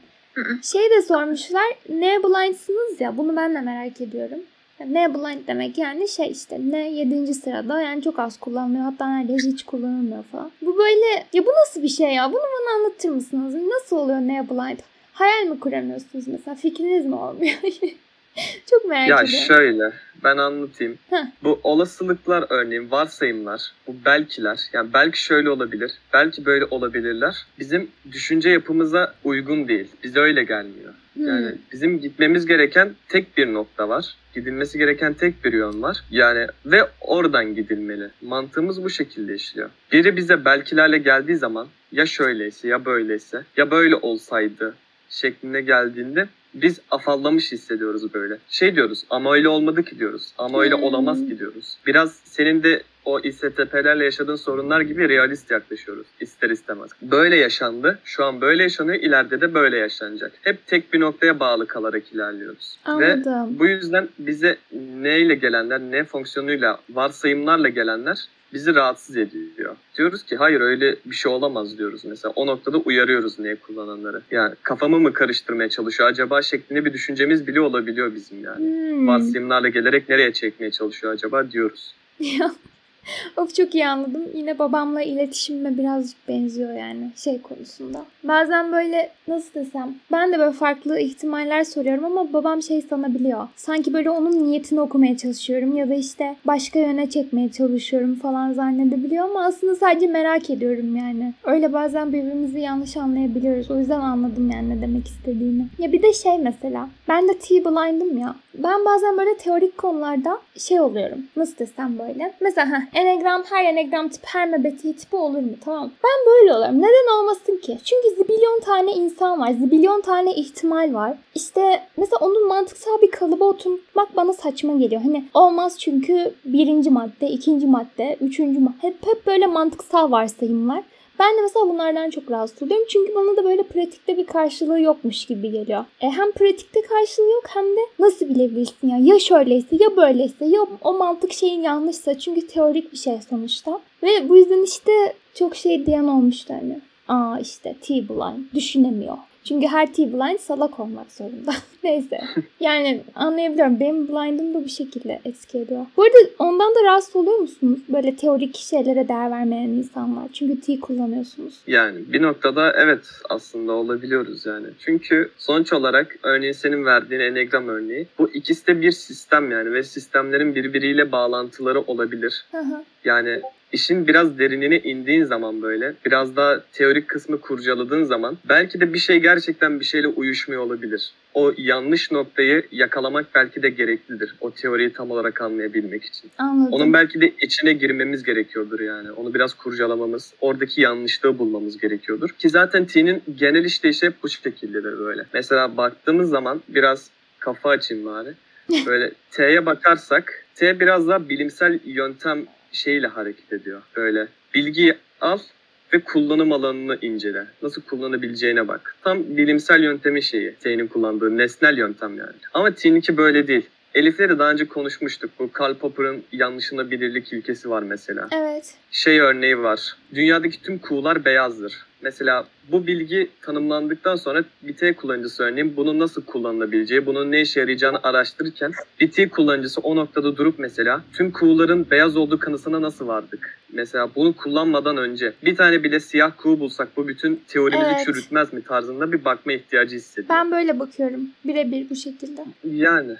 Şey de sormuşlar. Ne blindsınız ya? Bunu ben de merak ediyorum. Ne blind demek yani şey işte ne 7. sırada yani çok az kullanılıyor hatta neredeyse hiç kullanılmıyor falan. Bu böyle ya bu nasıl bir şey ya bunu bana anlatır mısınız? Nasıl oluyor ne blind? Hayal mi kuramıyorsunuz mesela fikriniz mi olmuyor? çok merak Ya ediyorum. şöyle ben anlatayım. Heh. Bu olasılıklar örneğin varsayımlar, bu belkiler yani belki şöyle olabilir, belki böyle olabilirler. Bizim düşünce yapımıza uygun değil. Bize öyle gelmiyor. Hmm. Yani bizim gitmemiz gereken tek bir nokta var. Gidilmesi gereken tek bir yön var. Yani ve oradan gidilmeli. Mantığımız bu şekilde işliyor. Biri bize belkilerle geldiği zaman ya şöyleyse ya böyleyse ya böyle olsaydı şeklinde geldiğinde biz afallamış hissediyoruz böyle. Şey diyoruz ama öyle olmadı ki diyoruz. Ama öyle Hmm. olamaz ki diyoruz. Biraz senin de o İSTP'lerle yaşadığın sorunlar gibi realist yaklaşıyoruz ister istemez. Böyle yaşandı, şu an böyle yaşanıyor, ileride de böyle yaşanacak. Hep tek bir noktaya bağlı kalarak ilerliyoruz. Ve Anladım. bu yüzden bize neyle gelenler, ne fonksiyonuyla, varsayımlarla gelenler bizi rahatsız ediyor. Diyoruz ki hayır öyle bir şey olamaz diyoruz mesela. O noktada uyarıyoruz neye kullananları. Yani kafamı mı karıştırmaya çalışıyor acaba şeklinde bir düşüncemiz bile olabiliyor bizim yani. Hmm. Varsayımlarla gelerek nereye çekmeye çalışıyor acaba diyoruz. Of çok iyi anladım. Yine babamla iletişimime birazcık benziyor yani şey konusunda. Bazen böyle nasıl desem ben de böyle farklı ihtimaller soruyorum ama babam şey sanabiliyor. Sanki böyle onun niyetini okumaya çalışıyorum ya da işte başka yöne çekmeye çalışıyorum falan zannedebiliyor ama aslında sadece merak ediyorum yani. Öyle bazen birbirimizi yanlış anlayabiliyoruz. O yüzden anladım yani ne demek istediğini. Ya bir de şey mesela ben de T-blind'ım ya. Ben bazen böyle teorik konularda şey oluyorum. Nasıl desem böyle. Mesela heh, enegram her enegram tip her MBTI tipi olur mu? Tamam. Ben böyle oluyorum. Neden olmasın ki? Çünkü zibilyon tane insan var. Zibilyon tane ihtimal var. İşte mesela onun mantıksal bir kalıba oturtmak bana saçma geliyor. Hani olmaz çünkü birinci madde, ikinci madde, üçüncü madde. Hep, hep böyle mantıksal varsayımlar. Ben de mesela bunlardan çok rahatsız oluyorum. Çünkü bana da böyle pratikte bir karşılığı yokmuş gibi geliyor. E, hem pratikte karşılığı yok hem de nasıl bilebilirsin ya? Ya şöyleyse ya böyleyse ya o mantık şeyin yanlışsa. Çünkü teorik bir şey sonuçta. Ve bu yüzden işte çok şey diyen olmuştu hani. Aa işte T-blind düşünemiyor. Çünkü her T-blind salak olmak zorunda. Neyse. Yani anlayabiliyorum. Benim blind'ım da bir şekilde etki ediyor. Bu arada ondan da rahatsız oluyor musunuz? Böyle teorik şeylere değer vermeyen insanlar. Çünkü T kullanıyorsunuz. Yani bir noktada evet aslında olabiliyoruz yani. Çünkü sonuç olarak örneğin senin verdiğin enegram örneği bu ikisi de bir sistem yani ve sistemlerin birbiriyle bağlantıları olabilir. Hı hı. Yani işin biraz derinine indiğin zaman böyle biraz daha teorik kısmı kurcaladığın zaman belki de bir şey gerçekten bir şeyle uyuşmuyor olabilir. O yanlış noktayı yakalamak belki de gereklidir. O teoriyi tam olarak anlayabilmek için. Anladım. Onun belki de içine girmemiz gerekiyordur yani. Onu biraz kurcalamamız, oradaki yanlışlığı bulmamız gerekiyordur. Ki zaten T'nin genel işleyişi hep bu şekildedir böyle. Mesela baktığımız zaman biraz kafa açayım bari. Böyle T'ye bakarsak T biraz daha bilimsel yöntem şeyle hareket ediyor. Böyle bilgiyi al ve kullanım alanını incele. Nasıl kullanabileceğine bak. Tam bilimsel yöntemin şeyi. T'nin kullandığı nesnel yöntem yani. Ama T'ninki böyle değil. Elif'le daha önce konuşmuştuk. Bu Karl Popper'ın yanlışılabilirlik ilkesi var mesela. Evet. Şey örneği var. Dünyadaki tüm kuğular beyazdır. Mesela bu bilgi tanımlandıktan sonra bir T kullanıcısı örneğin bunun nasıl kullanılabileceği, bunun ne işe yarayacağını araştırırken bir T kullanıcısı o noktada durup mesela tüm kuğuların beyaz olduğu kanısına nasıl vardık? Mesela bunu kullanmadan önce bir tane bile siyah kuğu bulsak bu bütün teorimizi Evet. çürütmez mi tarzında bir bakma ihtiyacı hissediyor. Ben böyle bakıyorum. Birebir bu şekilde. Yani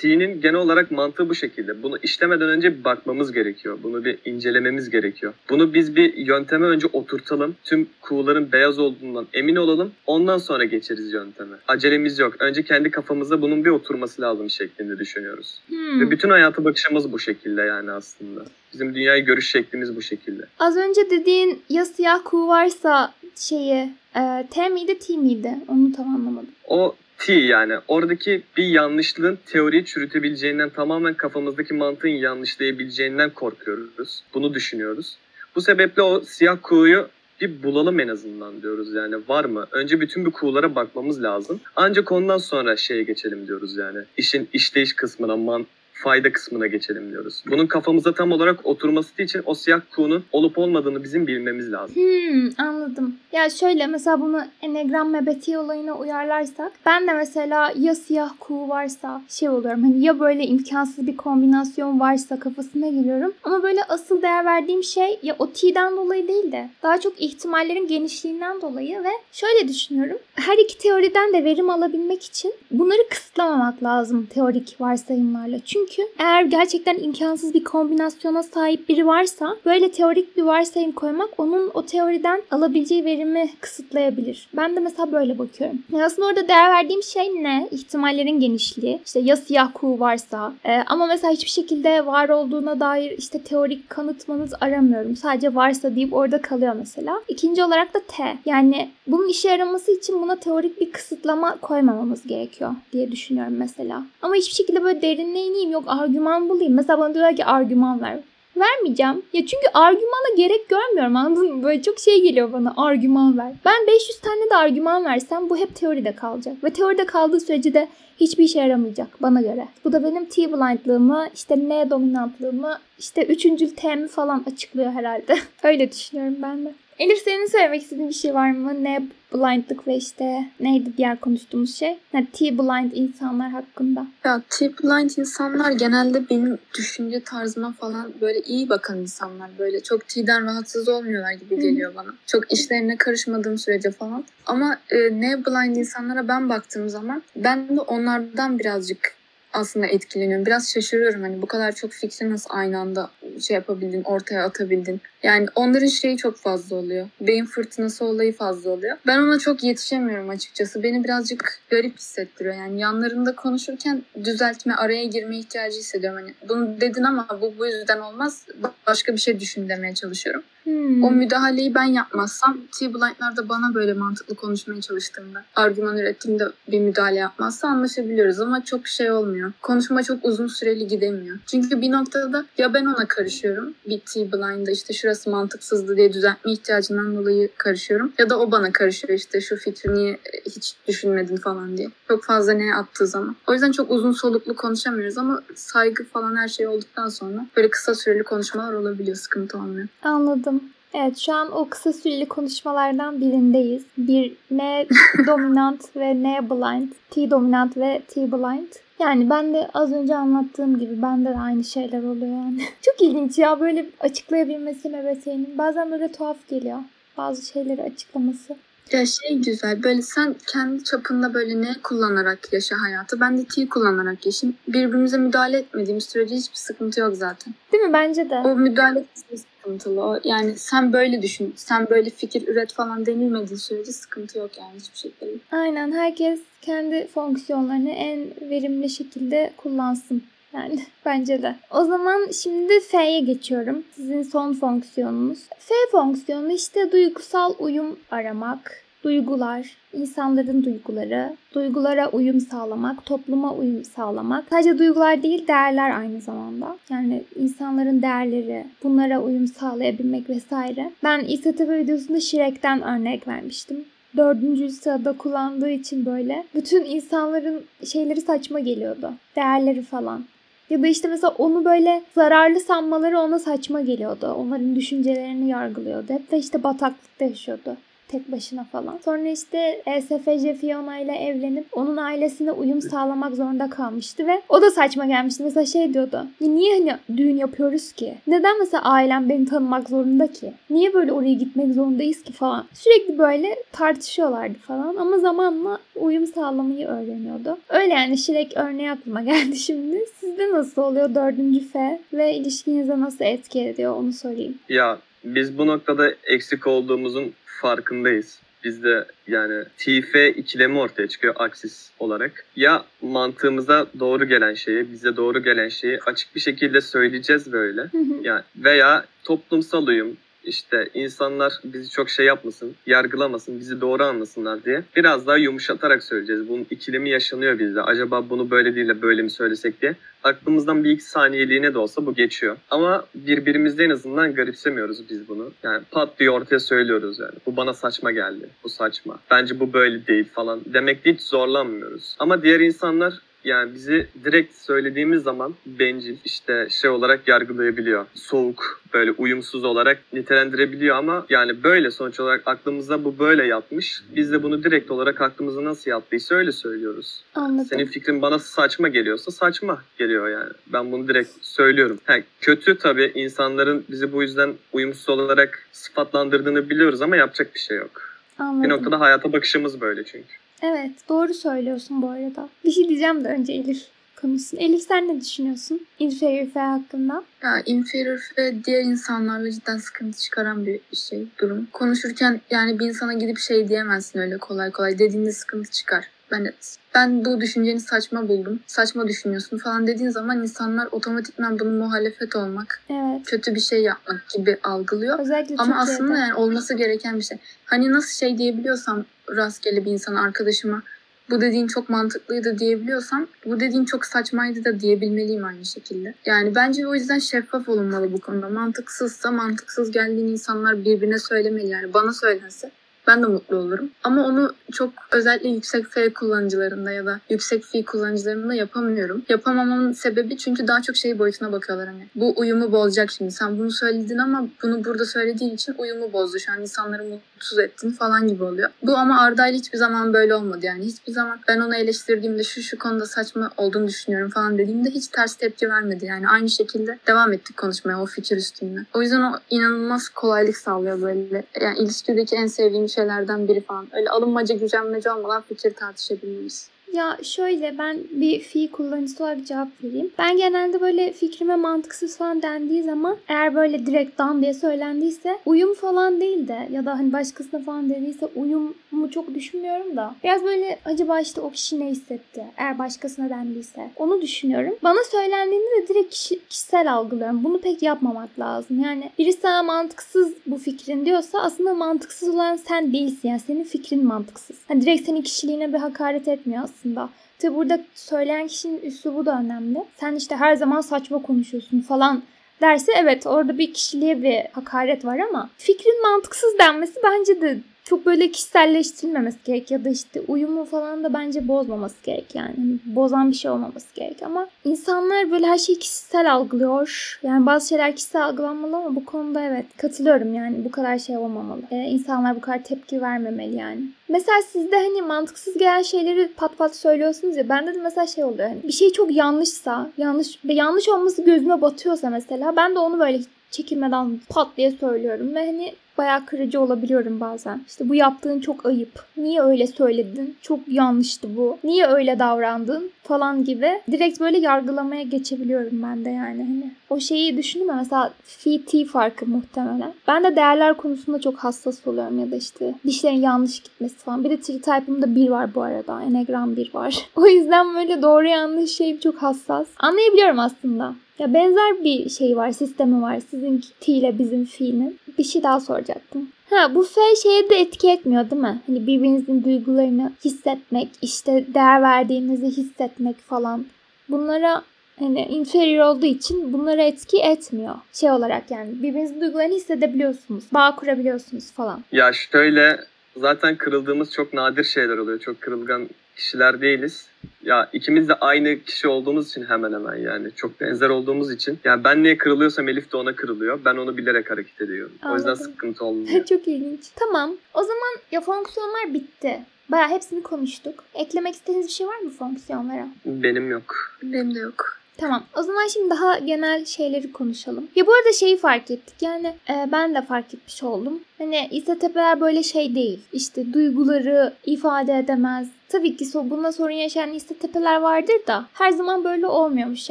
T'nin genel olarak mantığı bu şekilde. Bunu işlemeden önce bir bakmamız gerekiyor. Bunu bir incelememiz gerekiyor. Bunu biz bir yönteme önce oturtalım. Tüm kuğuların beyaz olduğundan emin olalım. Ondan sonra geçeriz yönteme. Acelemiz yok. Önce kendi kafamızda bunun bir oturması lazım şeklinde düşünüyoruz. Hmm. Ve bütün hayata bakışımız bu şekilde yani aslında. Bizim dünyayı görüş şeklimiz bu şekilde. Az önce dediğin ya siyah kuğu varsa şeyi e, T miydi T miydi? Onu tam anlamadım. O T yani oradaki bir yanlışlığın teoriyi çürütebileceğinden tamamen kafamızdaki mantığın yanlışlayabileceğinden korkuyoruz. Bunu düşünüyoruz. Bu Bu sebeple o siyah kuğuyu bir bulalım en azından diyoruz yani var mı? Önce bütün bir kuğulara bakmamız lazım. Ancak ondan sonra şeye geçelim diyoruz yani. İşin işleyiş kısmına, man, fayda kısmına geçelim diyoruz. Bunun kafamıza tam olarak oturması için o siyah kuğunun olup olmadığını bizim bilmemiz lazım. Hmm, anladım. Ya şöyle mesela bunu enegram mebeti olayına uyarlarsak ben de mesela ya siyah kuğu varsa şey oluyorum hani ya böyle imkansız bir kombinasyon varsa kafasına giriyorum. Ama böyle asıl değer verdiğim şey ya o T'den dolayı değil de daha çok ihtimallerin genişliğinden dolayı ve şöyle düşünüyorum. Her iki teoriden de verim alabilmek için bunları kısıtlamamak lazım teorik varsayımlarla. Çünkü çünkü eğer gerçekten imkansız bir kombinasyona sahip biri varsa böyle teorik bir varsayım koymak onun o teoriden alabileceği verimi kısıtlayabilir. Ben de mesela böyle bakıyorum. Yani aslında orada değer verdiğim şey ne? İhtimallerin genişliği. İşte ya siyah kuğu varsa e, ama mesela hiçbir şekilde var olduğuna dair işte teorik kanıtmanız aramıyorum. Sadece varsa deyip orada kalıyor mesela. İkinci olarak da T. Yani bunun işe yaraması için buna teorik bir kısıtlama koymamamız gerekiyor diye düşünüyorum mesela. Ama hiçbir şekilde böyle derinliğe ineyim yok argüman bulayım. Mesela bana diyorlar ki argüman ver. Vermeyeceğim. Ya çünkü argümana gerek görmüyorum anladın mı? Böyle çok şey geliyor bana argüman ver. Ben 500 tane de argüman versem bu hep teoride kalacak. Ve teoride kaldığı sürece de hiçbir işe yaramayacak bana göre. Bu da benim T-blindlığımı, işte N dominantlığımı, işte üçüncül T'mi falan açıklıyor herhalde. Öyle düşünüyorum ben de. Elif senin söylemek istediğin bir şey var mı? Ne blindlık ve işte neydi diğer konuştuğumuz şey? Yani T-blind insanlar hakkında. Ya T-blind insanlar genelde benim düşünce tarzıma falan böyle iyi bakan insanlar. Böyle çok T'den rahatsız olmuyorlar gibi geliyor bana. Çok işlerine karışmadığım sürece falan. Ama e, ne blind insanlara ben baktığım zaman ben de onlardan birazcık aslında etkileniyorum. Biraz şaşırıyorum hani bu kadar çok fikri nasıl aynı anda şey yapabildin, ortaya atabildin. Yani onların şeyi çok fazla oluyor. Beyin fırtınası olayı fazla oluyor. Ben ona çok yetişemiyorum açıkçası. Beni birazcık garip hissettiriyor. Yani yanlarında konuşurken düzeltme, araya girme ihtiyacı hissediyorum. Hani bunu dedin ama bu bu yüzden olmaz. Başka bir şey düşün demeye çalışıyorum. Hmm. O müdahaleyi ben yapmazsam T-Blind'lar da bana böyle mantıklı konuşmaya çalıştığımda, argüman ürettiğimde bir müdahale yapmazsa anlaşabiliyoruz ama çok şey olmuyor. Konuşma çok uzun süreli gidemiyor. Çünkü bir noktada ya ben ona karışıyorum. Bir T-Blind'da işte şurası mantıksızdı diye düzeltme ihtiyacından dolayı karışıyorum. Ya da o bana karışıyor işte şu fikri niye hiç düşünmedin falan diye. Çok fazla ne attığı zaman. O yüzden çok uzun soluklu konuşamıyoruz ama saygı falan her şey olduktan sonra böyle kısa süreli konuşmalar olabiliyor. Sıkıntı olmuyor. Anladım. Evet şu an o kısa süreli konuşmalardan birindeyiz. Bir ne dominant ve ne blind. T dominant ve T blind. Yani ben de az önce anlattığım gibi bende de aynı şeyler oluyor yani. Çok ilginç ya böyle açıklayabilmesi MBT'nin. Bazen böyle tuhaf geliyor bazı şeyleri açıklaması. Ya şey güzel böyle sen kendi çapında böyle ne kullanarak yaşa hayatı. Ben de T kullanarak yaşayayım. Birbirimize müdahale etmediğim sürece hiçbir sıkıntı yok zaten. Değil mi? Bence de. O müdahale kısmı sıkıntılı. O, yani sen böyle düşün, sen böyle fikir üret falan denilmediği sürece sıkıntı yok yani hiçbir şekilde. Aynen herkes kendi fonksiyonlarını en verimli şekilde kullansın. Yani bence de. O zaman şimdi F'ye geçiyorum. Sizin son fonksiyonunuz. F fonksiyonu işte duygusal uyum aramak, duygular, insanların duyguları, duygulara uyum sağlamak, topluma uyum sağlamak. Sadece duygular değil, değerler aynı zamanda. Yani insanların değerleri, bunlara uyum sağlayabilmek vesaire. Ben İSATB videosunda Shrek'ten örnek vermiştim dördüncü sırada kullandığı için böyle bütün insanların şeyleri saçma geliyordu. Değerleri falan. Ya da işte mesela onu böyle zararlı sanmaları ona saçma geliyordu. Onların düşüncelerini yargılıyordu. Hep de işte bataklıkta yaşıyordu tek başına falan. Sonra işte ESFC Fiona ile evlenip onun ailesine uyum sağlamak zorunda kalmıştı ve o da saçma gelmişti. Mesela şey diyordu. Niye hani düğün yapıyoruz ki? Neden mesela ailem beni tanımak zorunda ki? Niye böyle oraya gitmek zorundayız ki falan. Sürekli böyle tartışıyorlardı falan ama zamanla uyum sağlamayı öğreniyordu. Öyle yani Şirek örneği aklıma geldi şimdi. Sizde nasıl oluyor dördüncü F ve ilişkinize nasıl etki ediyor onu sorayım. Ya biz bu noktada eksik olduğumuzun farkındayız. Bizde yani TF ikilemi ortaya çıkıyor aksis olarak. Ya mantığımıza doğru gelen şeyi, bize doğru gelen şeyi açık bir şekilde söyleyeceğiz böyle. yani veya toplumsal uyum, işte insanlar bizi çok şey yapmasın, yargılamasın, bizi doğru anlasınlar diye biraz daha yumuşatarak söyleyeceğiz. Bunun ikilemi yaşanıyor bizde. Acaba bunu böyle değil de böyle mi söylesek diye. Aklımızdan bir iki saniyeliğine de olsa bu geçiyor. Ama birbirimizde en azından garipsemiyoruz biz bunu. Yani pat diye ortaya söylüyoruz yani. Bu bana saçma geldi. Bu saçma. Bence bu böyle değil falan. Demekte hiç zorlanmıyoruz. Ama diğer insanlar yani bizi direkt söylediğimiz zaman bencil işte şey olarak yargılayabiliyor. Soğuk böyle uyumsuz olarak nitelendirebiliyor ama yani böyle sonuç olarak aklımızda bu böyle yatmış. Biz de bunu direkt olarak aklımıza nasıl yattıysa öyle söylüyoruz. Anladım. Senin fikrin bana saçma geliyorsa saçma geliyor yani. Ben bunu direkt söylüyorum. Ha, kötü tabii insanların bizi bu yüzden uyumsuz olarak sıfatlandırdığını biliyoruz ama yapacak bir şey yok. Anladım. Bir noktada hayata bakışımız böyle çünkü. Evet doğru söylüyorsun bu arada. Bir şey diyeceğim de önce Elif konuşsun. Elif sen ne düşünüyorsun inferior F hakkında? Ya inferior ve diğer insanlarla cidden sıkıntı çıkaran bir şey durum. Konuşurken yani bir insana gidip şey diyemezsin öyle kolay kolay. Dediğinde sıkıntı çıkar. Ben ben bu düşünceni saçma buldum. Saçma düşünüyorsun falan dediğin zaman insanlar otomatikman bunu muhalefet olmak, Evet. kötü bir şey yapmak gibi algılıyor. Özellikle Ama Türkiye'de. aslında yani olması gereken bir şey. Hani nasıl şey diyebiliyorsam rastgele bir insana, arkadaşıma bu dediğin çok mantıklıydı diyebiliyorsam bu dediğin çok saçmaydı da diyebilmeliyim aynı şekilde. Yani bence o yüzden şeffaf olunmalı bu konuda. Mantıksızsa mantıksız geldiğin insanlar birbirine söylemeli. Yani bana söylense ben de mutlu olurum. Ama onu çok özellikle yüksek F kullanıcılarında ya da yüksek fi kullanıcılarında yapamıyorum. Yapamamamın sebebi çünkü daha çok şey boyutuna bakıyorlar hani. Bu uyumu bozacak şimdi. Sen bunu söyledin ama bunu burada söylediğin için uyumu bozdu. Şu an insanları mutsuz ettin falan gibi oluyor. Bu ama Arda ile hiçbir zaman böyle olmadı yani. Hiçbir zaman ben onu eleştirdiğimde şu şu konuda saçma olduğunu düşünüyorum falan dediğimde hiç ters tepki vermedi. Yani aynı şekilde devam ettik konuşmaya o fikir üstünde. O yüzden o inanılmaz kolaylık sağlıyor böyle. Yani ilişkideki en sevdiğim şeylerden biri falan. Öyle alınmaca gücenmece olmadan fikir tartışabilmemiz. Ya şöyle ben bir fi kullanıcısı olarak cevap vereyim. Ben genelde böyle fikrime mantıksız falan dendiği zaman eğer böyle direkt dan diye söylendiyse uyum falan değil de ya da hani başkasına falan dediyse uyumu çok düşünmüyorum da biraz böyle acaba işte o kişi ne hissetti eğer başkasına dendiyse onu düşünüyorum. Bana söylendiğinde de direkt kişi, kişisel algılıyorum. Bunu pek yapmamak lazım. Yani birisi sana mantıksız bu fikrin diyorsa aslında mantıksız olan sen değilsin. Yani senin fikrin mantıksız. Hani direkt senin kişiliğine bir hakaret etmiyor aslında. Tabi burada söyleyen kişinin üslubu da önemli. Sen işte her zaman saçma konuşuyorsun falan derse evet orada bir kişiliğe bir hakaret var ama fikrin mantıksız denmesi bence de çok böyle kişiselleştirilmemesi gerek ya da işte uyumu falan da bence bozmaması gerek yani. Hani bozan bir şey olmaması gerek ama insanlar böyle her şeyi kişisel algılıyor. Yani bazı şeyler kişisel algılanmalı ama bu konuda evet katılıyorum yani bu kadar şey olmamalı. Ee, insanlar bu kadar tepki vermemeli yani. Mesela sizde hani mantıksız gelen şeyleri pat pat söylüyorsunuz ya bende de mesela şey oluyor hani bir şey çok yanlışsa yanlış yanlış olması gözüme batıyorsa mesela ben de onu böyle çekinmeden pat diye söylüyorum ve hani bayağı kırıcı olabiliyorum bazen. İşte bu yaptığın çok ayıp. Niye öyle söyledin? Çok yanlıştı bu. Niye öyle davrandın? Falan gibi. Direkt böyle yargılamaya geçebiliyorum ben de yani. Hani o şeyi düşündüm mesela FT farkı muhtemelen. Ben de değerler konusunda çok hassas oluyorum ya da işte dişlerin yanlış gitmesi falan. Bir de tritype'ımda bir var bu arada. Enegram bir var. o yüzden böyle doğru yanlış şeyim çok hassas. Anlayabiliyorum aslında. Ya benzer bir şey var, sistemi var. Sizin T ile bizim fi'nin. Bir şey daha soracaktım. Ha bu F şeye de etki etmiyor değil mi? Hani birbirinizin duygularını hissetmek, işte değer verdiğinizi hissetmek falan. Bunlara hani inferior olduğu için bunlara etki etmiyor. Şey olarak yani birbirinizin duygularını hissedebiliyorsunuz. Bağ kurabiliyorsunuz falan. Ya şöyle zaten kırıldığımız çok nadir şeyler oluyor. Çok kırılgan kişiler değiliz. Ya ikimiz de aynı kişi olduğumuz için hemen hemen yani çok benzer olduğumuz için. Yani ben neye kırılıyorsam Elif de ona kırılıyor. Ben onu bilerek hareket ediyorum. O yüzden Anladım. sıkıntı olmuyor. Çok ilginç. Tamam. O zaman ya fonksiyonlar bitti. Baya hepsini konuştuk. Eklemek istediğiniz bir şey var mı fonksiyonlara? Benim yok. Benim de yok. Tamam. O zaman şimdi daha genel şeyleri konuşalım. Ya bu arada şeyi fark ettik. Yani e, ben de fark etmiş oldum. Hani İSTP'ler böyle şey değil. İşte duyguları ifade edemez. Tabii ki so bununla sorun yaşayan İSTP'ler vardır da her zaman böyle olmuyormuş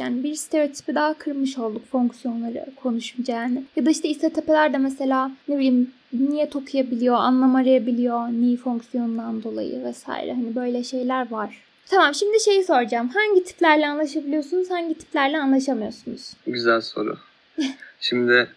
yani. Bir stereotipi daha kırmış olduk fonksiyonları konuşunca yani. Ya da işte İSTP'ler de mesela ne bileyim niyet okuyabiliyor, anlam arayabiliyor, ni fonksiyonundan dolayı vesaire. Hani böyle şeyler var. Tamam şimdi şeyi soracağım. Hangi tiplerle anlaşabiliyorsunuz, hangi tiplerle anlaşamıyorsunuz? Güzel soru. Şimdi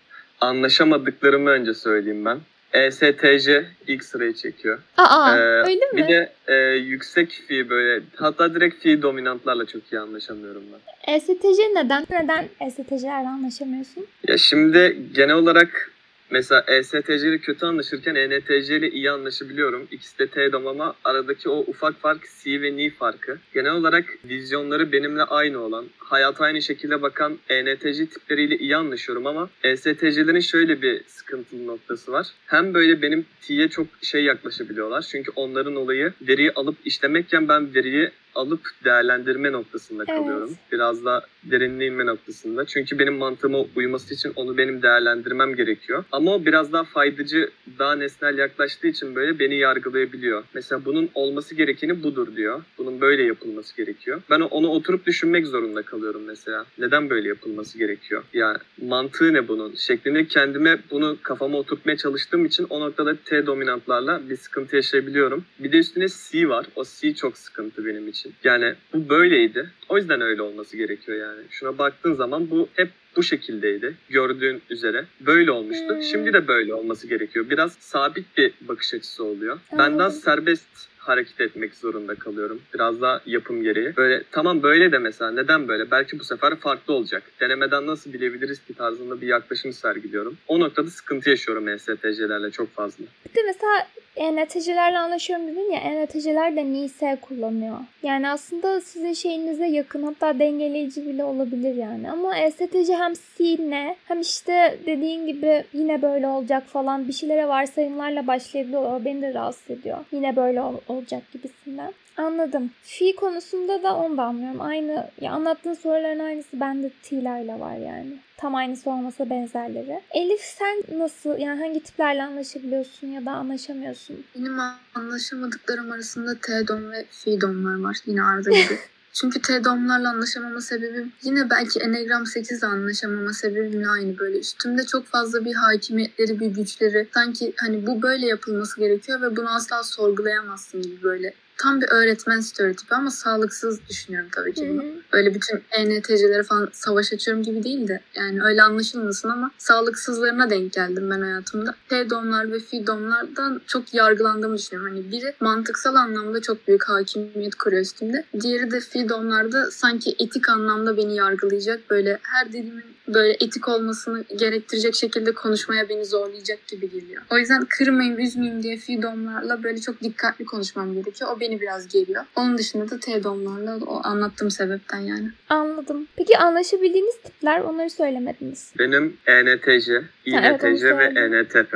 anlaşamadıklarımı önce söyleyeyim ben. ESTJ ilk sırayı çekiyor. Aa Ee, öyle mi? Bir de e, yüksek fi böyle hatta direkt fi dominantlarla çok iyi anlaşamıyorum ben. ESTJ neden? Neden ESTJ'lerle anlaşamıyorsun? Ya şimdi genel olarak mesela E ESTJ ile kötü anlaşırken ENTJ ile iyi anlaşabiliyorum. İkisi de T dom ama aradaki o ufak fark C ve Ni farkı. Genel olarak vizyonları benimle aynı olan, hayata aynı şekilde bakan ENTJ tipleriyle iyi anlaşıyorum ama E ESTJ'lerin şöyle bir sıkıntılı noktası var. Hem böyle benim T'ye çok şey yaklaşabiliyorlar. Çünkü onların olayı veriyi alıp işlemekken ben veriyi alıp değerlendirme noktasında Evet. kalıyorum. Biraz da derinliğe inme noktasında. Çünkü benim mantığıma uyması için onu benim değerlendirmem gerekiyor. Ama o biraz daha faydacı, daha nesnel yaklaştığı için böyle beni yargılayabiliyor. Mesela bunun olması gerekeni budur diyor. Bunun böyle yapılması gerekiyor. Ben onu oturup düşünmek zorunda kalıyorum mesela. Neden böyle yapılması gerekiyor? Yani mantığı ne bunun? Şeklinde kendime bunu kafama oturtmaya çalıştığım için o noktada T dominantlarla bir sıkıntı yaşayabiliyorum. Bir de üstüne C var. O C çok sıkıntı benim için. Yani bu böyleydi. O yüzden öyle olması gerekiyor yani. Şuna baktığın zaman bu hep bu şekildeydi. Gördüğün üzere. Böyle olmuştu. Hmm. Şimdi de böyle olması gerekiyor. Biraz sabit bir bakış açısı oluyor. Ben daha serbest hareket etmek zorunda kalıyorum. Biraz daha yapım gereği. Böyle tamam böyle de mesela neden böyle? Belki bu sefer farklı olacak. Denemeden nasıl bilebiliriz ki tarzında bir yaklaşım sergiliyorum. O noktada sıkıntı yaşıyorum E ESTJ'lerle çok fazla. Bir de mesela ENTJ'lerle anlaşıyorum dedin ya ENTJ'ler de Nise kullanıyor. Yani aslında sizin şeyinize yakın hatta dengeleyici bile olabilir yani. Ama ESTJ hem C'ne hem işte dediğin gibi yine böyle olacak falan bir şeylere varsayımlarla başlayabiliyor. O beni de rahatsız ediyor. Yine böyle ol- olacak gibisinden. Anladım. Fi konusunda da onu da anlıyorum. Aynı ya anlattığın soruların aynısı bende Tila'yla var yani. Tam aynısı olmasa benzerleri. Elif sen nasıl yani hangi tiplerle anlaşabiliyorsun ya da anlaşamıyorsun? Benim anlaşamadıklarım arasında T-dom ve Phi-domlar var. Yine Arda gibi. Çünkü T-domlarla anlaşamama sebebim yine belki Enneagram 8 ile anlaşamama sebebimle aynı böyle. Üstümde çok fazla bir hakimiyetleri, bir güçleri. Sanki hani bu böyle yapılması gerekiyor ve bunu asla sorgulayamazsın gibi böyle. Tam bir öğretmen stereotipi ama sağlıksız düşünüyorum tabii ki bunu. Öyle bütün ENTC'lere falan savaş açıyorum gibi değil de yani öyle anlaşılmasın ama sağlıksızlarına denk geldim ben hayatımda. T-domlar ve Fi-domlardan çok yargılandığımı düşünüyorum. Hani biri mantıksal anlamda çok büyük hakimiyet kuruyor üstümde. Diğeri de Fi-domlarda sanki etik anlamda beni yargılayacak. Böyle her dediğimin böyle etik olmasını gerektirecek şekilde konuşmaya beni zorlayacak gibi geliyor. O yüzden kırmayayım, üzmeyeyim diye Fi-domlarla böyle çok dikkatli konuşmam gerekiyor. O beni biraz geriyor. Onun dışında da T-domlarla o anlattığım sebepten yani. Anladım. Peki anlaşabildiğiniz tipler onları söylemediniz. Benim E ENTJ, evet, INTJ ve E söyledin. ENTP.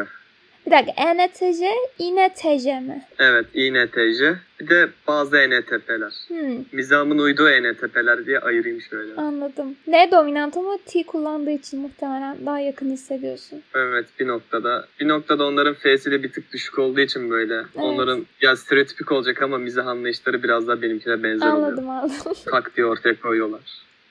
Bir dakika ENTJ, INTJ mi? Evet INTJ. Bir de bazı ENTP'ler. Hmm, Mizamın uyduğu ENTP'ler diye ayırayım şöyle. anladım. N dominant ama T kullandığı için muhtemelen daha yakın hissediyorsun. Evet bir noktada. Bir noktada onların F'si de bir tık düşük olduğu için böyle. Onların ya stereotipik olacak ama mizah anlayışları biraz daha benimkine benzer oluyor. Anladım anladım. Tak diye ortaya koyuyorlar.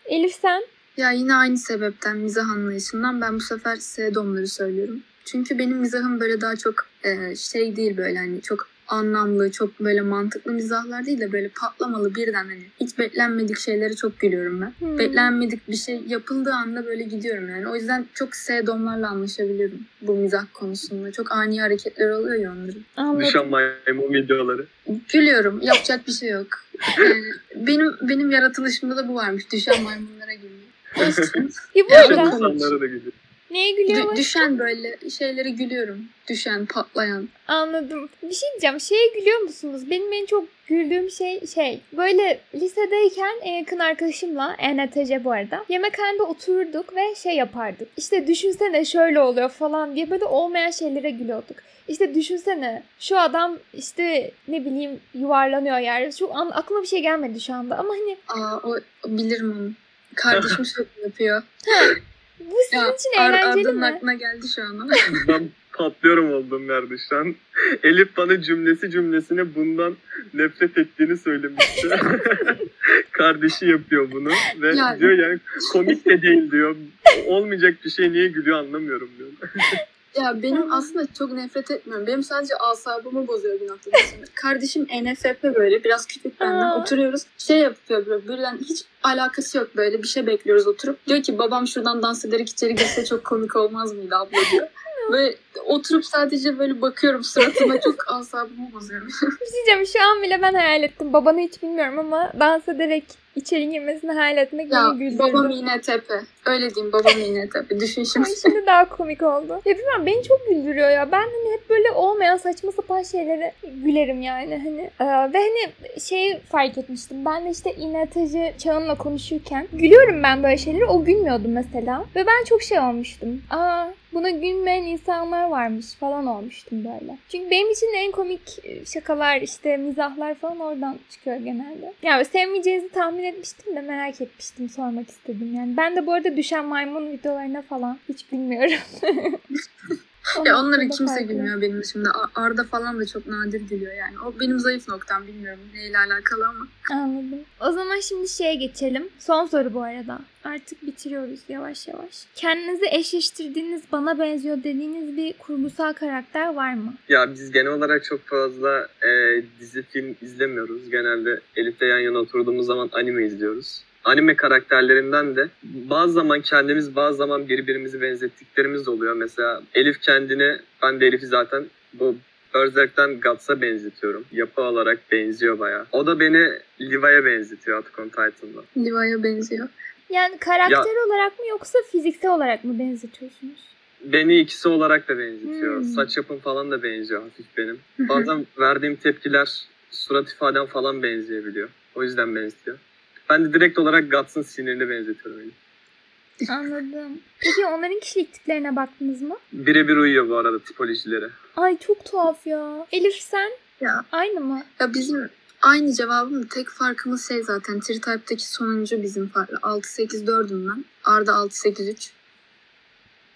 Elif sen? Ya yine aynı sebepten mizah anlayışından ben bu sefer S-domları söylüyorum. Çünkü benim mizahım böyle daha çok e, şey değil böyle hani çok anlamlı, çok böyle mantıklı mizahlar değil de böyle patlamalı birden hani hiç beklenmedik şeylere çok gülüyorum ben. Hmm. Beklenmedik bir şey yapıldığı anda böyle gidiyorum yani. O yüzden çok S-domlarla anlaşabilirim bu mizah konusunda. Çok ani hareketler oluyor ya onların. Düşen maymun videoları. Gülüyorum. Yapacak bir şey yok. Yani benim benim yaratılışımda da bu varmış. Düşen maymunlara gülüyor. Olsun. Ya bu Ya, arada çok- neye gülüyor musun? düşen böyle şeylere gülüyorum. Düşen, patlayan. Anladım. Bir şey diyeceğim. Şeye gülüyor musunuz? Benim en çok güldüğüm şey şey. Böyle lisedeyken en yakın arkadaşımla ENTC bu arada. Yemekhanede otururduk ve şey yapardık. İşte düşünsene şöyle oluyor falan diye böyle olmayan şeylere gülüyorduk. İşte düşünsene şu adam işte ne bileyim yuvarlanıyor yer. Şu an aklıma bir şey gelmedi şu anda ama hani Aa, o, bilirim onu. Kardeşim sürekli yapıyor. Bu sizin Ya, için Ar- eğlenceli Arda'nın mi? aklına geldi şu an. Ben patlıyorum olduğum yerde şu an. Elif bana cümlesi cümlesine bundan nefret ettiğini söylemişti. Kardeşi yapıyor bunu ve Yani. diyor yani komik de değil diyor. Olmayacak bir şey niye gülüyor anlamıyorum diyor. Ya benim aslında çok nefret etmiyorum. Benim sadece asabımı bozuyor bir noktada sonra. Kardeşim NFP böyle biraz küçük benden oturuyoruz. Şey yapıyor böyle birden hiç alakası yok böyle bir şey bekliyoruz oturup. Diyor ki babam şuradan dans ederek içeri girse çok komik olmaz mıydı abla diyor. Böyle oturup sadece böyle bakıyorum suratına çok asabımı bozuyor. Bir şey diyeceğim şu an bile ben hayal ettim. Babanı hiç bilmiyorum ama dans ederek içeri girmesini hayal etmek ya beni güldürdü. babam iğne tepe. Öyle diyeyim babam iğne tepe. Düşün şimdi. Ay şimdi daha komik oldu. Ya bilmiyorum beni çok güldürüyor ya. Ben hani hep böyle olmayan saçma sapan şeylere gülerim yani hani. Ee, ve hani şey fark etmiştim. Ben de işte İNTC Çağın'la konuşurken gülüyorum ben böyle şeyleri. O gülmüyordu mesela. Ve ben çok şey olmuştum. Aa buna gülmeyen insanlar varmış falan olmuştum böyle. Çünkü benim için en komik şakalar işte mizahlar falan oradan çıkıyor genelde. Yani sevmeyeceğinizi tahmin etmiştim de merak etmiştim sormak istedim yani. Ben de bu arada düşen maymun videolarına falan hiç bilmiyorum. Ya onları kimse gülmüyor benim. A- Arda falan da çok nadir gülüyor yani. O benim zayıf noktam bilmiyorum neyle alakalı ama. Anladım. O zaman şimdi şeye geçelim. Son soru bu arada. Artık bitiriyoruz yavaş yavaş. Kendinizi eşleştirdiğiniz, bana benziyor dediğiniz bir kurgusal karakter var mı? Ya biz genel olarak çok fazla e, dizi film izlemiyoruz. Genelde Elif'le yan yana oturduğumuz zaman anime izliyoruz. Anime karakterlerinden de bazı zaman kendimiz bazı zaman birbirimizi benzettiklerimiz de oluyor. Mesela Elif kendini, ben de Elif'i zaten bu Berserk'ten Guts'a benzetiyorum. Yapı olarak benziyor bayağı. O da beni Levi'ye benzetiyor Attack on Titan'da. Levi'ye benziyor. Yani karakter olarak mı yoksa fiziksel olarak mı benzetiyorsunuz? Beni ikisi olarak da benzetiyor. Hmm. Saç yapım falan da benziyor hafif benim. Bazen verdiğim tepkiler surat ifadem falan benzeyebiliyor. O yüzden benziyor. Ben de direkt olarak Guts'ın sinirini benzetiyorum. Elif. Anladım. Peki onların kişilik tiplerine baktınız mı? Birebir uyuyor bu arada tipolojileri. Ay çok tuhaf ya. Elif sen? Ya. Aynı mı? Ya bizim aynı cevabım tek farkımız şey zaten. Tri-Type'daki sonuncu bizim farklı. 6-8-4'üm ben. Arda 6-8-3.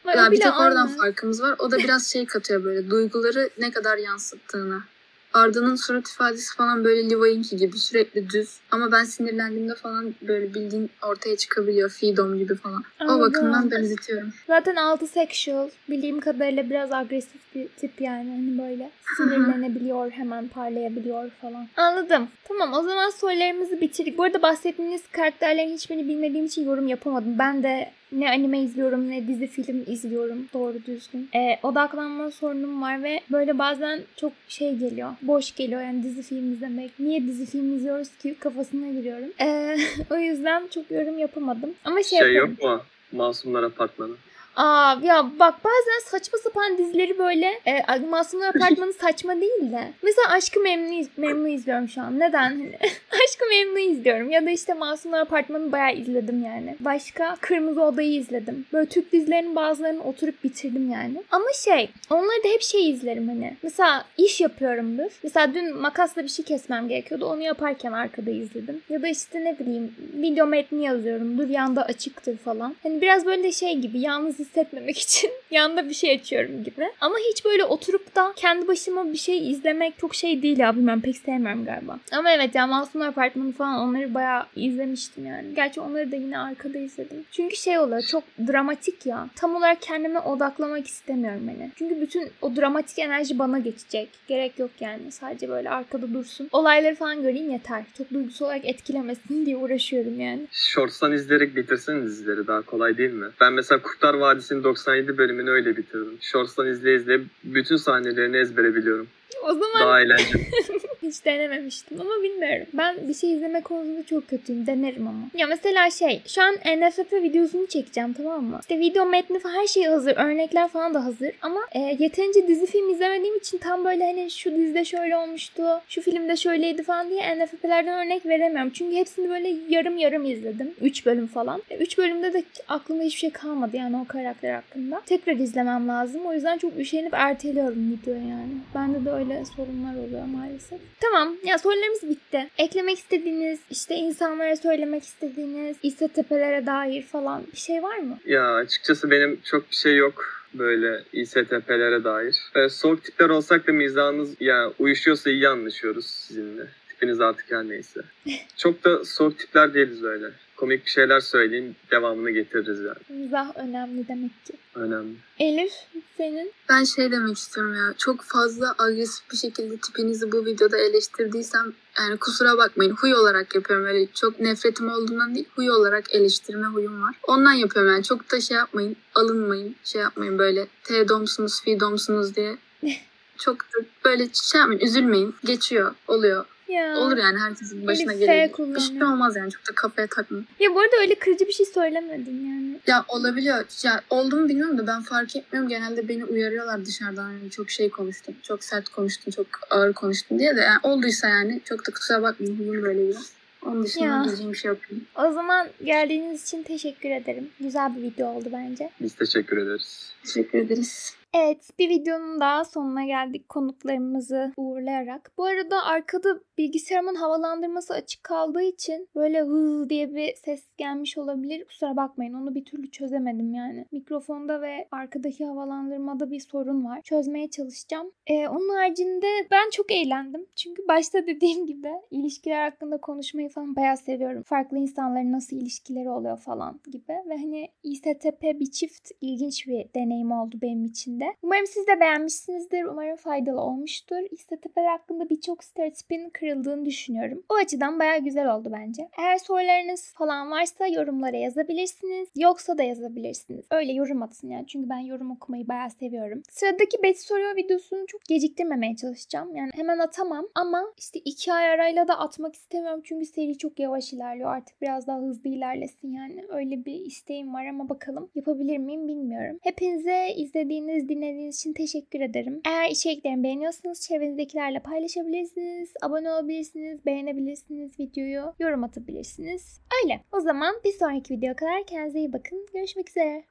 Ay, Ya bir tek oradan aynı. farkımız var. O da biraz şey katıyor böyle. Duyguları ne kadar yansıttığını. Arda'nın surat ifadesi falan böyle Levi'inki gibi sürekli düz. Ama ben sinirlendiğimde falan böyle bildiğin ortaya çıkabiliyor. Freedom gibi falan. O Anladım. bakımdan benzetiyorum. Zaten altı sexual. Bildiğim kadarıyla biraz agresif bir tip yani. Hani böyle sinirlenebiliyor, hemen parlayabiliyor falan. Anladım. Tamam o zaman sorularımızı bitirdik. Bu arada bahsettiğiniz karakterlerin hiçbirini bilmediğim için yorum yapamadım. Ben de ne anime izliyorum ne dizi film izliyorum doğru düzgün. Ee, odaklanma sorunum var ve böyle bazen çok şey geliyor. Boş geliyor yani dizi film izlemek. Niye dizi film izliyoruz ki kafasına giriyorum. Ee, o yüzden çok yorum yapamadım. Ama şey, Şey yok mu? Masumlar Apartmanı. Aa ya bak bazen saçma sapan dizileri böyle e, Masumlar Apartmanı saçma değil de. Mesela Aşkı Memnu, Memnu izliyorum şu an. Neden? Hani Aşkı Memnu izliyorum. Ya da işte Masumlar Apartmanı bayağı izledim yani. Başka Kırmızı Oda'yı izledim. Böyle Türk dizilerinin bazılarını oturup bitirdim yani. Ama şey onları da hep şey izlerim hani. Mesela iş yapıyorumdur. Mesela dün makasla bir şey kesmem gerekiyordu. Onu yaparken arkada izledim. Ya da işte ne bileyim video metni yazıyorumdur. Yanda açıktır falan. Hani biraz böyle şey gibi yalnız hissetmemek için yanda bir şey açıyorum gibi. Ama hiç böyle oturup da kendi başıma bir şey izlemek çok şey değil ya bilmem pek sevmiyorum galiba. Ama evet ya Masumlar Apartmanı falan onları bayağı izlemiştim yani. Gerçi onları da yine arkada izledim. Çünkü şey oluyor çok dramatik ya. Tam olarak kendime odaklamak istemiyorum hani. Çünkü bütün o dramatik enerji bana geçecek. Gerek yok yani. Sadece böyle arkada dursun. Olayları falan göreyim yeter. Çok duygusal olarak etkilemesin diye uğraşıyorum yani. Shorts'tan izleyerek bitirsene dizileri daha kolay değil mi? Ben mesela Kurtlar Vadisi'nin 97 bölümünü öyle bitirdim. Shorts'tan izleye izleye bütün sahnelerini ezbere biliyorum. O zaman Daha eğlenceli. Hiç denememiştim ama bilmiyorum. Ben bir şey izleme konusunda çok kötüyüm. Denerim ama. Ya mesela şey şu an NFF videosunu çekeceğim tamam mı? İşte video metni falan her şey hazır. Örnekler falan da hazır. Ama e, yeterince dizi film izlemediğim için tam böyle hani şu dizide şöyle olmuştu. Şu filmde şöyleydi falan diye NFP'lerden örnek veremiyorum. Çünkü hepsini böyle yarım yarım izledim. 3 bölüm falan. 3 bölümde de aklımda hiçbir şey kalmadı yani o karakter hakkında. Tekrar izlemem lazım. O yüzden çok üşenip erteliyorum videoyu yani. Bende de öyle sorunlar oluyor maalesef. Tamam. Ya sorularımız bitti. Eklemek istediğiniz, işte insanlara söylemek istediğiniz, İsa Tepelere dair falan bir şey var mı? ya açıkçası benim çok bir şey yok böyle İSTP'lere dair. Böyle soğuk tipler olsak da mizahımız ya uyuşuyorsa iyi anlaşıyoruz sizinle. Tipiniz artık her neyse. Çok da soğuk tipler değiliz öyle. Komik bir şeyler söyleyin devamını getiririz yani. Mizah önemli demek ki. Önemli. Elif senin? Ben şey demek istiyorum ya. Çok fazla agresif bir şekilde tipinizi bu videoda eleştirdiysem yani kusura bakmayın. Huy olarak yapıyorum. Öyle çok nefretim olduğundan değil. Huy olarak eleştirme huyum var. Ondan yapıyorum yani. Çok da şey yapmayın. Alınmayın. Şey yapmayın böyle. T domsunuz, fi domsunuz diye. çok da böyle şey yapmayın. Üzülmeyin. Geçiyor. Oluyor. Ya. Olur yani herkesin başına Elif kullanıyor. Bir şey olmaz yani. Çok da kafaya takmayın. Ya bu arada öyle kırıcı bir şey söylemedin yani. Ya olabiliyor. Ya oldu mu bilmiyorum da ben fark etmiyorum. Genelde beni uyarıyorlar dışarıdan. Yani çok şey konuştum. Çok sert konuştum. Çok ağır konuştum diye de. Yani olduysa yani çok da kusura bakmayın. Huyum böyle biraz. Onun dışında Ya. diyeceğim bir şey yok. O zaman geldiğiniz için teşekkür ederim. Güzel bir video oldu bence. Biz teşekkür ederiz. Teşekkür ederiz. Evet bir videonun daha sonuna geldik konuklarımızı uğurlayarak. Bu arada arkada bilgisayarımın havalandırması açık kaldığı için böyle hız diye bir ses gelmiş olabilir. Kusura bakmayın onu bir türlü çözemedim yani. Mikrofonda ve arkadaki havalandırmada bir sorun var. Çözmeye çalışacağım. Ee, onun haricinde ben çok eğlendim. Çünkü başta dediğim gibi ilişkiler hakkında konuşmayı falan bayağı seviyorum. Farklı insanların nasıl ilişkileri oluyor falan gibi. Ve hani İSTP bir çift ilginç bir deneyim oldu benim için de. Umarım siz de beğenmişsinizdir. Umarım faydalı olmuştur. İSTP'ler hakkında birçok stereotipin kırıldığını düşünüyorum. O açıdan bayağı güzel oldu bence. Eğer sorularınız falan varsa yorumlara yazabilirsiniz. Yoksa da yazabilirsiniz. Öyle yorum atın yani. Çünkü ben yorum okumayı bayağı seviyorum. Sıradaki Betty soruyor videosunu çok geciktirmemeye çalışacağım. Yani hemen atamam ama işte iki ay arayla da atmak istemiyorum. Çünkü seri çok yavaş ilerliyor. Artık biraz daha hızlı ilerlesin yani. Öyle bir isteğim var ama bakalım yapabilir miyim bilmiyorum. Hepinize izlediğiniz, dinlediğiniz için teşekkür ederim. Eğer içeriklerimi beğeniyorsanız çevrenizdekilerle paylaşabilirsiniz. Abone olabilirsiniz, beğenebilirsiniz videoyu, yorum atabilirsiniz. Öyle. O zaman bir sonraki videoya kadar kendinize iyi bakın. Görüşmek üzere.